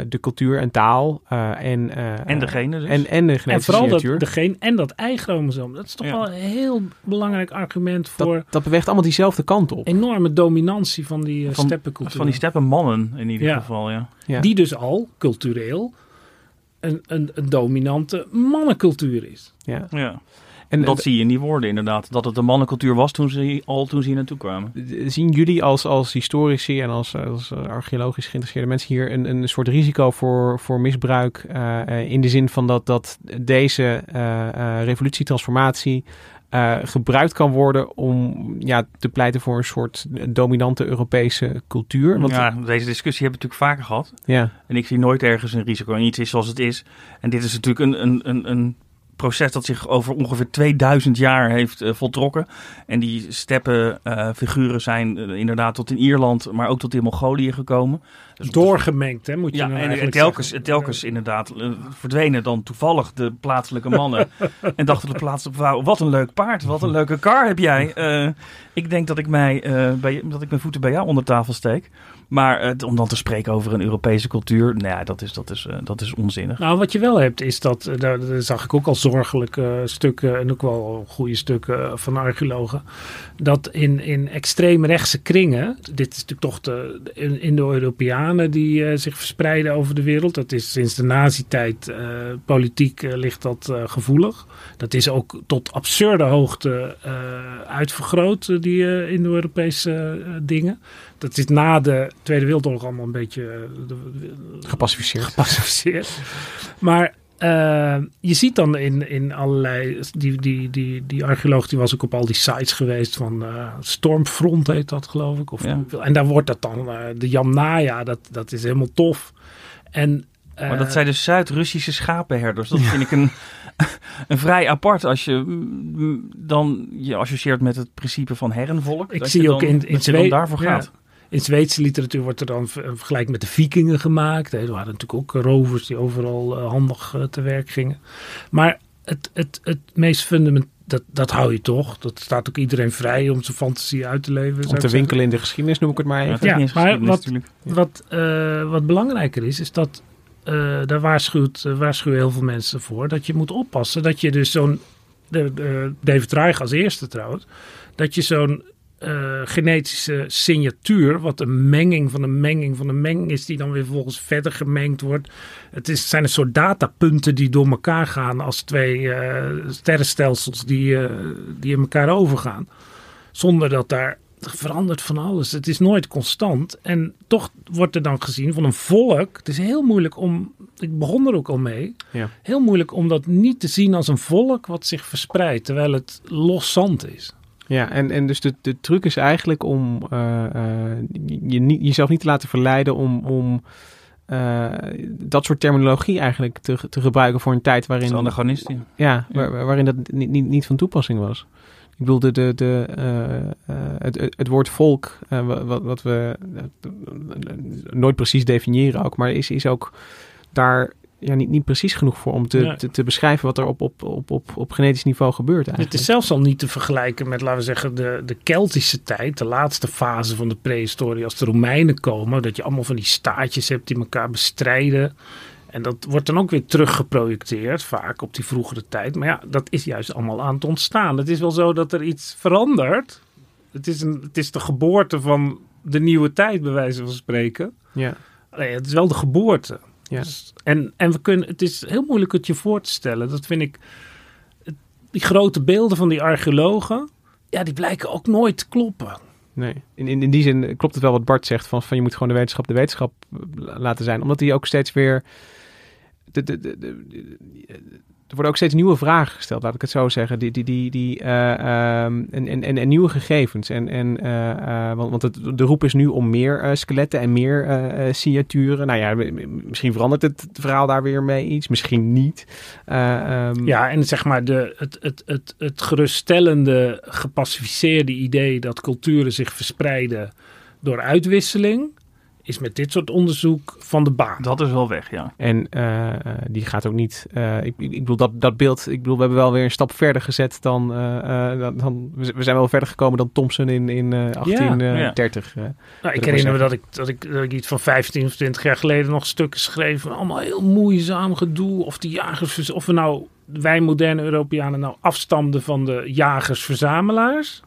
de cultuur en taal eh, en, eh, En de genen dus. en, en de En genetische vooral dat, de geen en dat eichromosoom. Dat is toch Ja. wel een heel belangrijk argument voor dat, dat beweegt allemaal diezelfde kant op. enorme dominantie van die uh, Van- steppencultuur. Van die steppenmannen in ieder Ja. geval, ja. Ja. Die dus al cultureel een, een, een dominante mannencultuur is. Ja. ja. En dat zie je in die woorden inderdaad. Dat het een mannencultuur was toen ze, al toen ze hier naartoe kwamen. zien jullie als, als historici en als, als eh, archeologisch geïnteresseerde mensen hier een, een soort risico voor, voor misbruik? eh, eh, in de zin van dat, dat deze eh, revolutietransformatie gebruikt kan worden om ja, te pleiten voor een soort dominante Europese cultuur? Want, ja, deze discussie hebben we natuurlijk vaker gehad. ja. En ik zie nooit ergens een risico. En iets is zoals het is. En dit is natuurlijk een, een, een, een proces dat zich over ongeveer 2000 jaar heeft eh, voltrokken. En die steppenfiguren zijn eh, inderdaad tot in Ierland, maar ook tot in Mongolië gekomen. Dus Doorgemengd, hè, moet je Ja, nou en, telkens, zeggen. telkens inderdaad eh, verdwenen dan toevallig de plaatselijke mannen. [laughs] en dachten de plaatselijke vrouwen, wat een leuk paard, wat een leuke kar heb jij. Eh, ik denk dat ik, mij, eh, bij, dat ik mijn voeten bij jou onder tafel steek. Maar eh, om dan te spreken over een Europese cultuur, nou ja, dat is, dat is, eh, dat is onzinnig. Nou, wat je wel hebt is dat, eh, daar, zag ik ook al zorgelijke stukken en ook wel goede stukken van archeologen, dat in, in extreem rechtse kringen, dit is natuurlijk toch de, Indo-Europeanen die zich verspreiden over de wereld, dat is sinds de nazi-tijd politiek ligt dat gevoelig. Dat is ook tot absurde hoogte uitvergroot, die Indo-Europese dingen. Dat is na de Tweede Wereldoorlog allemaal een beetje eh, Gepacificeerd. gepacificeerd. Maar eh, je ziet dan in, in allerlei. Die, die, die, die archeoloog die was ook op al die sites geweest van eh, Stormfront heet dat geloof ik. Of, Ja. En daar wordt dat dan de Yamnaya, dat, dat is helemaal tof. En, Maar dat zijn dus Zuid-Russische schapenherders. Dat vind ik een, [laughs] een vrij apart als je mm, dan je associeert met het principe van herrenvolk. ik dat zie je ook dan- in, in dat Zweden. daarvoor ja. gaat. In Zweedse literatuur wordt er dan een vergelijk met de vikingen gemaakt. hè. Er waren natuurlijk ook rovers die overal eh, handig eh, te werk gingen. Maar het, het, het meest fundament, dat, dat hou je toch. Dat staat ook iedereen vrij om zijn fantasie uit te leven. Om te zeggen. winkelen in de geschiedenis noem ik het maar Ja, even. maar wat-. Wat, eh, wat belangrijker is, is dat eh, daar waarschuwt, eh, waarschuwen heel veel mensen voor, dat je moet oppassen dat je dus zo'n, de, de- David Reich als eerste trouwens, dat je zo'n eh, genetische signatuur, wat een menging van een menging van een menging is, die dan weer vervolgens verder gemengd wordt. Het is, zijn een soort datapunten die door elkaar gaan als twee eh, sterrenstelsels die, eh, die in elkaar overgaan. Zonder dat daar er verandert van alles. Het is nooit constant. En toch wordt er dan gezien van een volk. Het is heel moeilijk om. Ik begon er ook al mee. Ja. Heel moeilijk om dat niet te zien als een volk wat zich verspreidt. Terwijl het los zand is. Ja, en, en dus de, de truc is eigenlijk om eh, eh, je, niet, jezelf niet te laten verleiden om, om eh, dat soort terminologie eigenlijk te, te gebruiken voor een tijd waarin... Anachronistisch. Ja, waar- waar- waarin dat niet, niet, niet van toepassing was. Ik bedoel, de, de, de, het, het, het woord volk, wa- wat, wat we nooit precies definiëren ook, maar is, is ook daar ja, niet, niet precies genoeg voor om te, te beschrijven wat er op, op, op, op, op genetisch niveau gebeurt eigenlijk. Het is zelfs al niet te vergelijken met, laten we zeggen, de, de Keltische tijd. De laatste fase van de prehistorie. Als de Romeinen komen. Dat je allemaal van die staatjes hebt die elkaar bestrijden. En dat wordt dan ook weer teruggeprojecteerd. Vaak op die vroegere tijd. Maar ja, dat is juist allemaal aan het ontstaan. Het is wel zo dat er iets verandert. Het is, een, het is de geboorte van de nieuwe tijd, bij wijze van spreken. Ja. Nee, het is wel de geboorte. Ja. Dus- en, en we kunnen, het is heel moeilijk het je voor te stellen. Dat vind ik. Die grote beelden van die archeologen. Ja, die blijken ook nooit te kloppen. Nee, in, in, in die zin klopt het wel wat Bart zegt van, van je moet gewoon de wetenschap de wetenschap eh, laten zijn. Omdat die ook steeds weer... De, de, de, worden ook steeds nieuwe vragen gesteld, laat ik het zo zeggen. Die, die, die, die, eh, ehm, en, en, en, en nieuwe gegevens. En, en, eh, eh, want want het, de roep is nu om meer skeletten en meer signaturen. Nou ja, misschien verandert het verhaal daar weer mee iets. Misschien niet. Eh, ehm, Ja, en zeg maar de, het, het, het, het geruststellende, gepacificeerde idee dat culturen zich verspreiden door uitwisseling. Is met dit soort onderzoek van de baan. Dat is wel weg, ja. En eh, eh, die gaat ook niet. eh, ik, ik ik bedoel, dat, dat beeld. Ik bedoel, we hebben wel weer een stap verder gezet dan. eh, eh, dan, dan we zijn wel verder gekomen dan Thompson in, in eh 1830. eh, Nou, ik herinner me dat ik, dat, ik, dat ik iets van 15 of 20 jaar geleden nog stukken schreef. van Allemaal heel moeizaam gedoe. Of, die jagers, of we nou, wij moderne Europeanen, nou afstamden van de jagers-verzamelaars.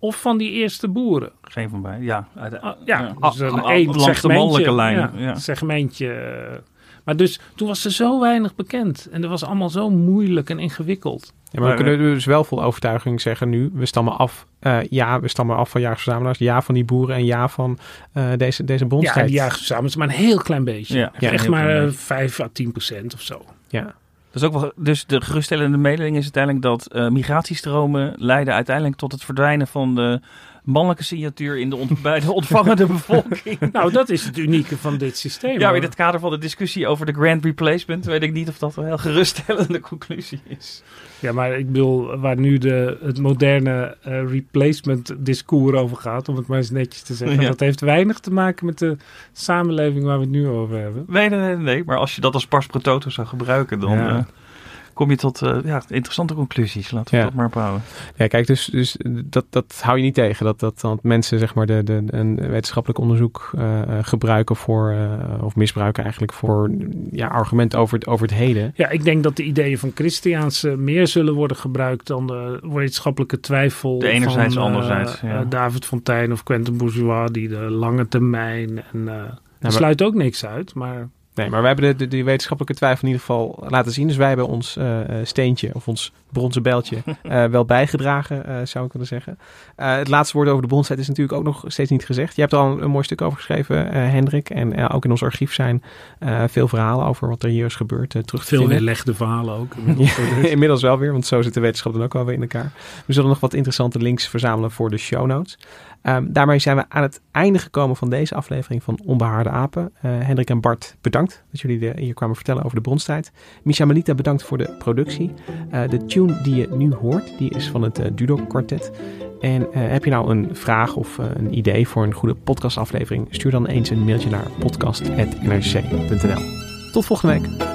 Of van die eerste boeren. Geen van beiden. Ja, Ah, ja, ja. dus een Ah, één langs de segmentje, mannelijke lijn. Ja, Ja. segmentje. eh. Maar dus toen was er zo weinig bekend. En dat was allemaal zo moeilijk en ingewikkeld. Ja, maar we kunnen dus wel vol overtuiging zeggen nu. We stammen af. eh, ja, we stammen af van jagersverzamelaars. Ja, van die boeren. En ja, van eh, deze, deze Ja, bronstijd. die jagers maar een heel klein beetje. Ja, ja, een Echt maar klein eh, beetje. 5 à 10 procent of zo. Ja. Is ook wel, dus de geruststellende mededeling is uiteindelijk dat eh, migratiestromen leiden uiteindelijk tot het verdwijnen van de mannelijke signatuur in de ont- [laughs] bij de ontvangende [laughs] bevolking. Nou, dat is het unieke van dit systeem. Ja, hoor. in het kader van de discussie over de grand replacement weet ik niet of dat een heel geruststellende [laughs] conclusie is. Ja, maar ik bedoel, waar nu de, het moderne eh, replacement discours over gaat, om het maar eens netjes te zeggen, Ja. dat heeft weinig te maken met de samenleving waar we het nu over hebben. Nee, nee, nee, nee. Maar als je dat als pars pro toto zou gebruiken, dan Ja. eh, kom je tot eh, ja, interessante conclusies. Laten we Ja. dat maar ophouden. Ja, kijk, dus, dus dat, dat hou je niet tegen. Dat, dat, dat mensen zeg maar de, de, een wetenschappelijk onderzoek eh, eh, gebruiken voor, eh, of misbruiken eigenlijk voor ja, argumenten over het, over het heden. Ja, ik denk dat de ideeën van Christiaanse meer zullen worden gebruikt dan de wetenschappelijke twijfel De enerzijds, van anderzijds, ja. David Fontijn of Quentin Bourgeois, die de lange termijn en maar- sluit ook niks uit, maar Nee, maar wij hebben de, de, die wetenschappelijke twijfel in ieder geval laten zien. Dus wij hebben ons eh, eh, steentje of ons bronzen bijltje [laughs] eh, wel bijgedragen, zou ik willen zeggen. Het laatste woord over de bronstijd is natuurlijk ook nog steeds niet gezegd. Je hebt er al een, een mooi stuk over geschreven, Hendrik. En ook in ons archief zijn veel verhalen over wat er hier is gebeurd terug te veel weerlegde verhalen ook. [laughs] Ja, inmiddels wel weer, want zo zit de wetenschap dan ook wel weer in elkaar. We zullen nog wat interessante links verzamelen voor de show notes. Ehm, daarmee zijn we aan het einde gekomen van deze aflevering van Onbehaarde Apen. Eh, Hendrik en Bart, bedankt dat jullie hier kwamen vertellen over de bronstijd. Misha Melita, bedankt voor de productie. Eh, de tune die je nu hoort, die is van het eh, Dudok Quartet. En heb je nou een vraag of een idee voor een goede podcastaflevering? Stuur dan eens een mailtje naar podcast.nrc.nl. Tot volgende week.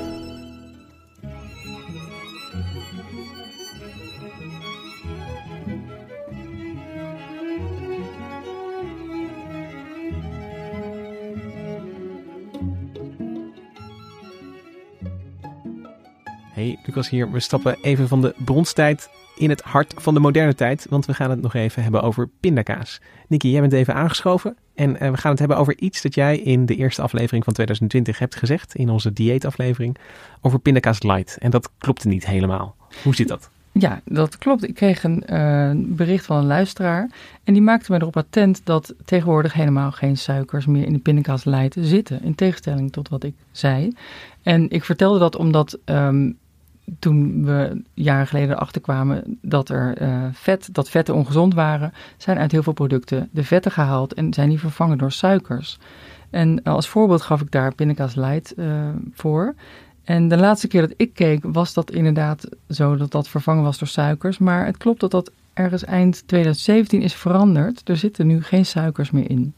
Hey, Lucas hier. We stappen even van de bronstijd in het hart van de moderne tijd, want we gaan het nog even hebben over pindakaas. Niki, jij bent even aangeschoven en eh, we gaan het hebben over iets dat jij in de eerste aflevering van 2020 hebt gezegd, in onze dieetaflevering, over pindakaas light. En dat klopte niet helemaal. Hoe zit dat? Ja, dat klopt. Ik kreeg een eh, bericht van een luisteraar en die maakte me erop attent dat tegenwoordig helemaal geen suikers meer in de pindakaas light zitten, in tegenstelling tot wat ik zei. En ik vertelde dat omdat ehm, toen we jaren geleden erachter kwamen dat er uh, vet, dat vetten ongezond waren, zijn uit heel veel producten de vetten gehaald en zijn die vervangen door suikers. En als voorbeeld gaf ik daar pindakaas light uh, voor. En de laatste keer dat ik keek was dat inderdaad zo dat dat vervangen was door suikers. Maar het klopt dat dat ergens eind 2017 is veranderd. Er zitten nu geen suikers meer in.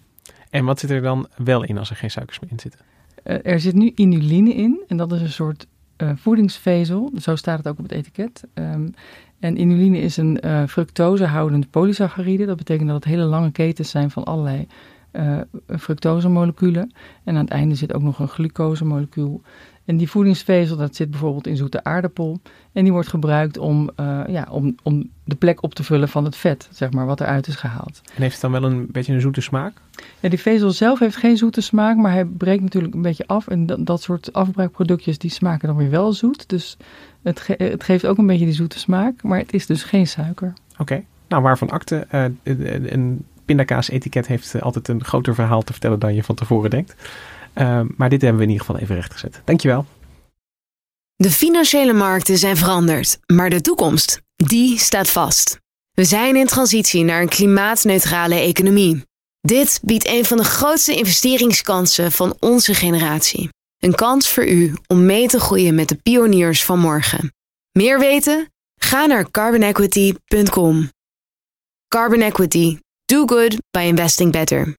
En wat zit er dan wel in als er geen suikers meer in zitten? Uh, er zit nu inuline in en dat is een soort uh, voedingsvezel. Zo staat het ook op het etiket. Um, en inuline is een uh, fructosehoudend polysaccharide. Dat betekent dat het hele lange ketens zijn van allerlei uh, fructosemoleculen. En aan het einde zit ook nog een glucosemolecuul. En die voedingsvezel, dat zit bijvoorbeeld in zoete aardappel. En die wordt gebruikt om, uh, ja, om, om de plek op te vullen van het vet, zeg maar, wat eruit is gehaald. En heeft het dan wel een beetje een zoete smaak? Ja, die vezel zelf heeft geen zoete smaak, maar hij breekt natuurlijk een beetje af. En dat, dat soort afbraakproductjes, die smaken dan weer wel zoet. Dus het, ge het geeft ook een beetje die zoete smaak, maar het is dus geen suiker. Oké, okay. nou waarvan akte, uh, een pindakaas-etiket heeft altijd een groter verhaal te vertellen dan je van tevoren denkt. Uh, maar dit hebben we in ieder geval even rechtgezet. Dankjewel. De financiële markten zijn veranderd, maar de toekomst, die staat vast. We zijn in transitie naar een klimaatneutrale economie. Dit biedt een van de grootste investeringskansen van onze generatie. Een kans voor u om mee te groeien met de pioniers van morgen. Meer weten? Ga naar carbonequity.com. Carbon Equity. Do good by investing better.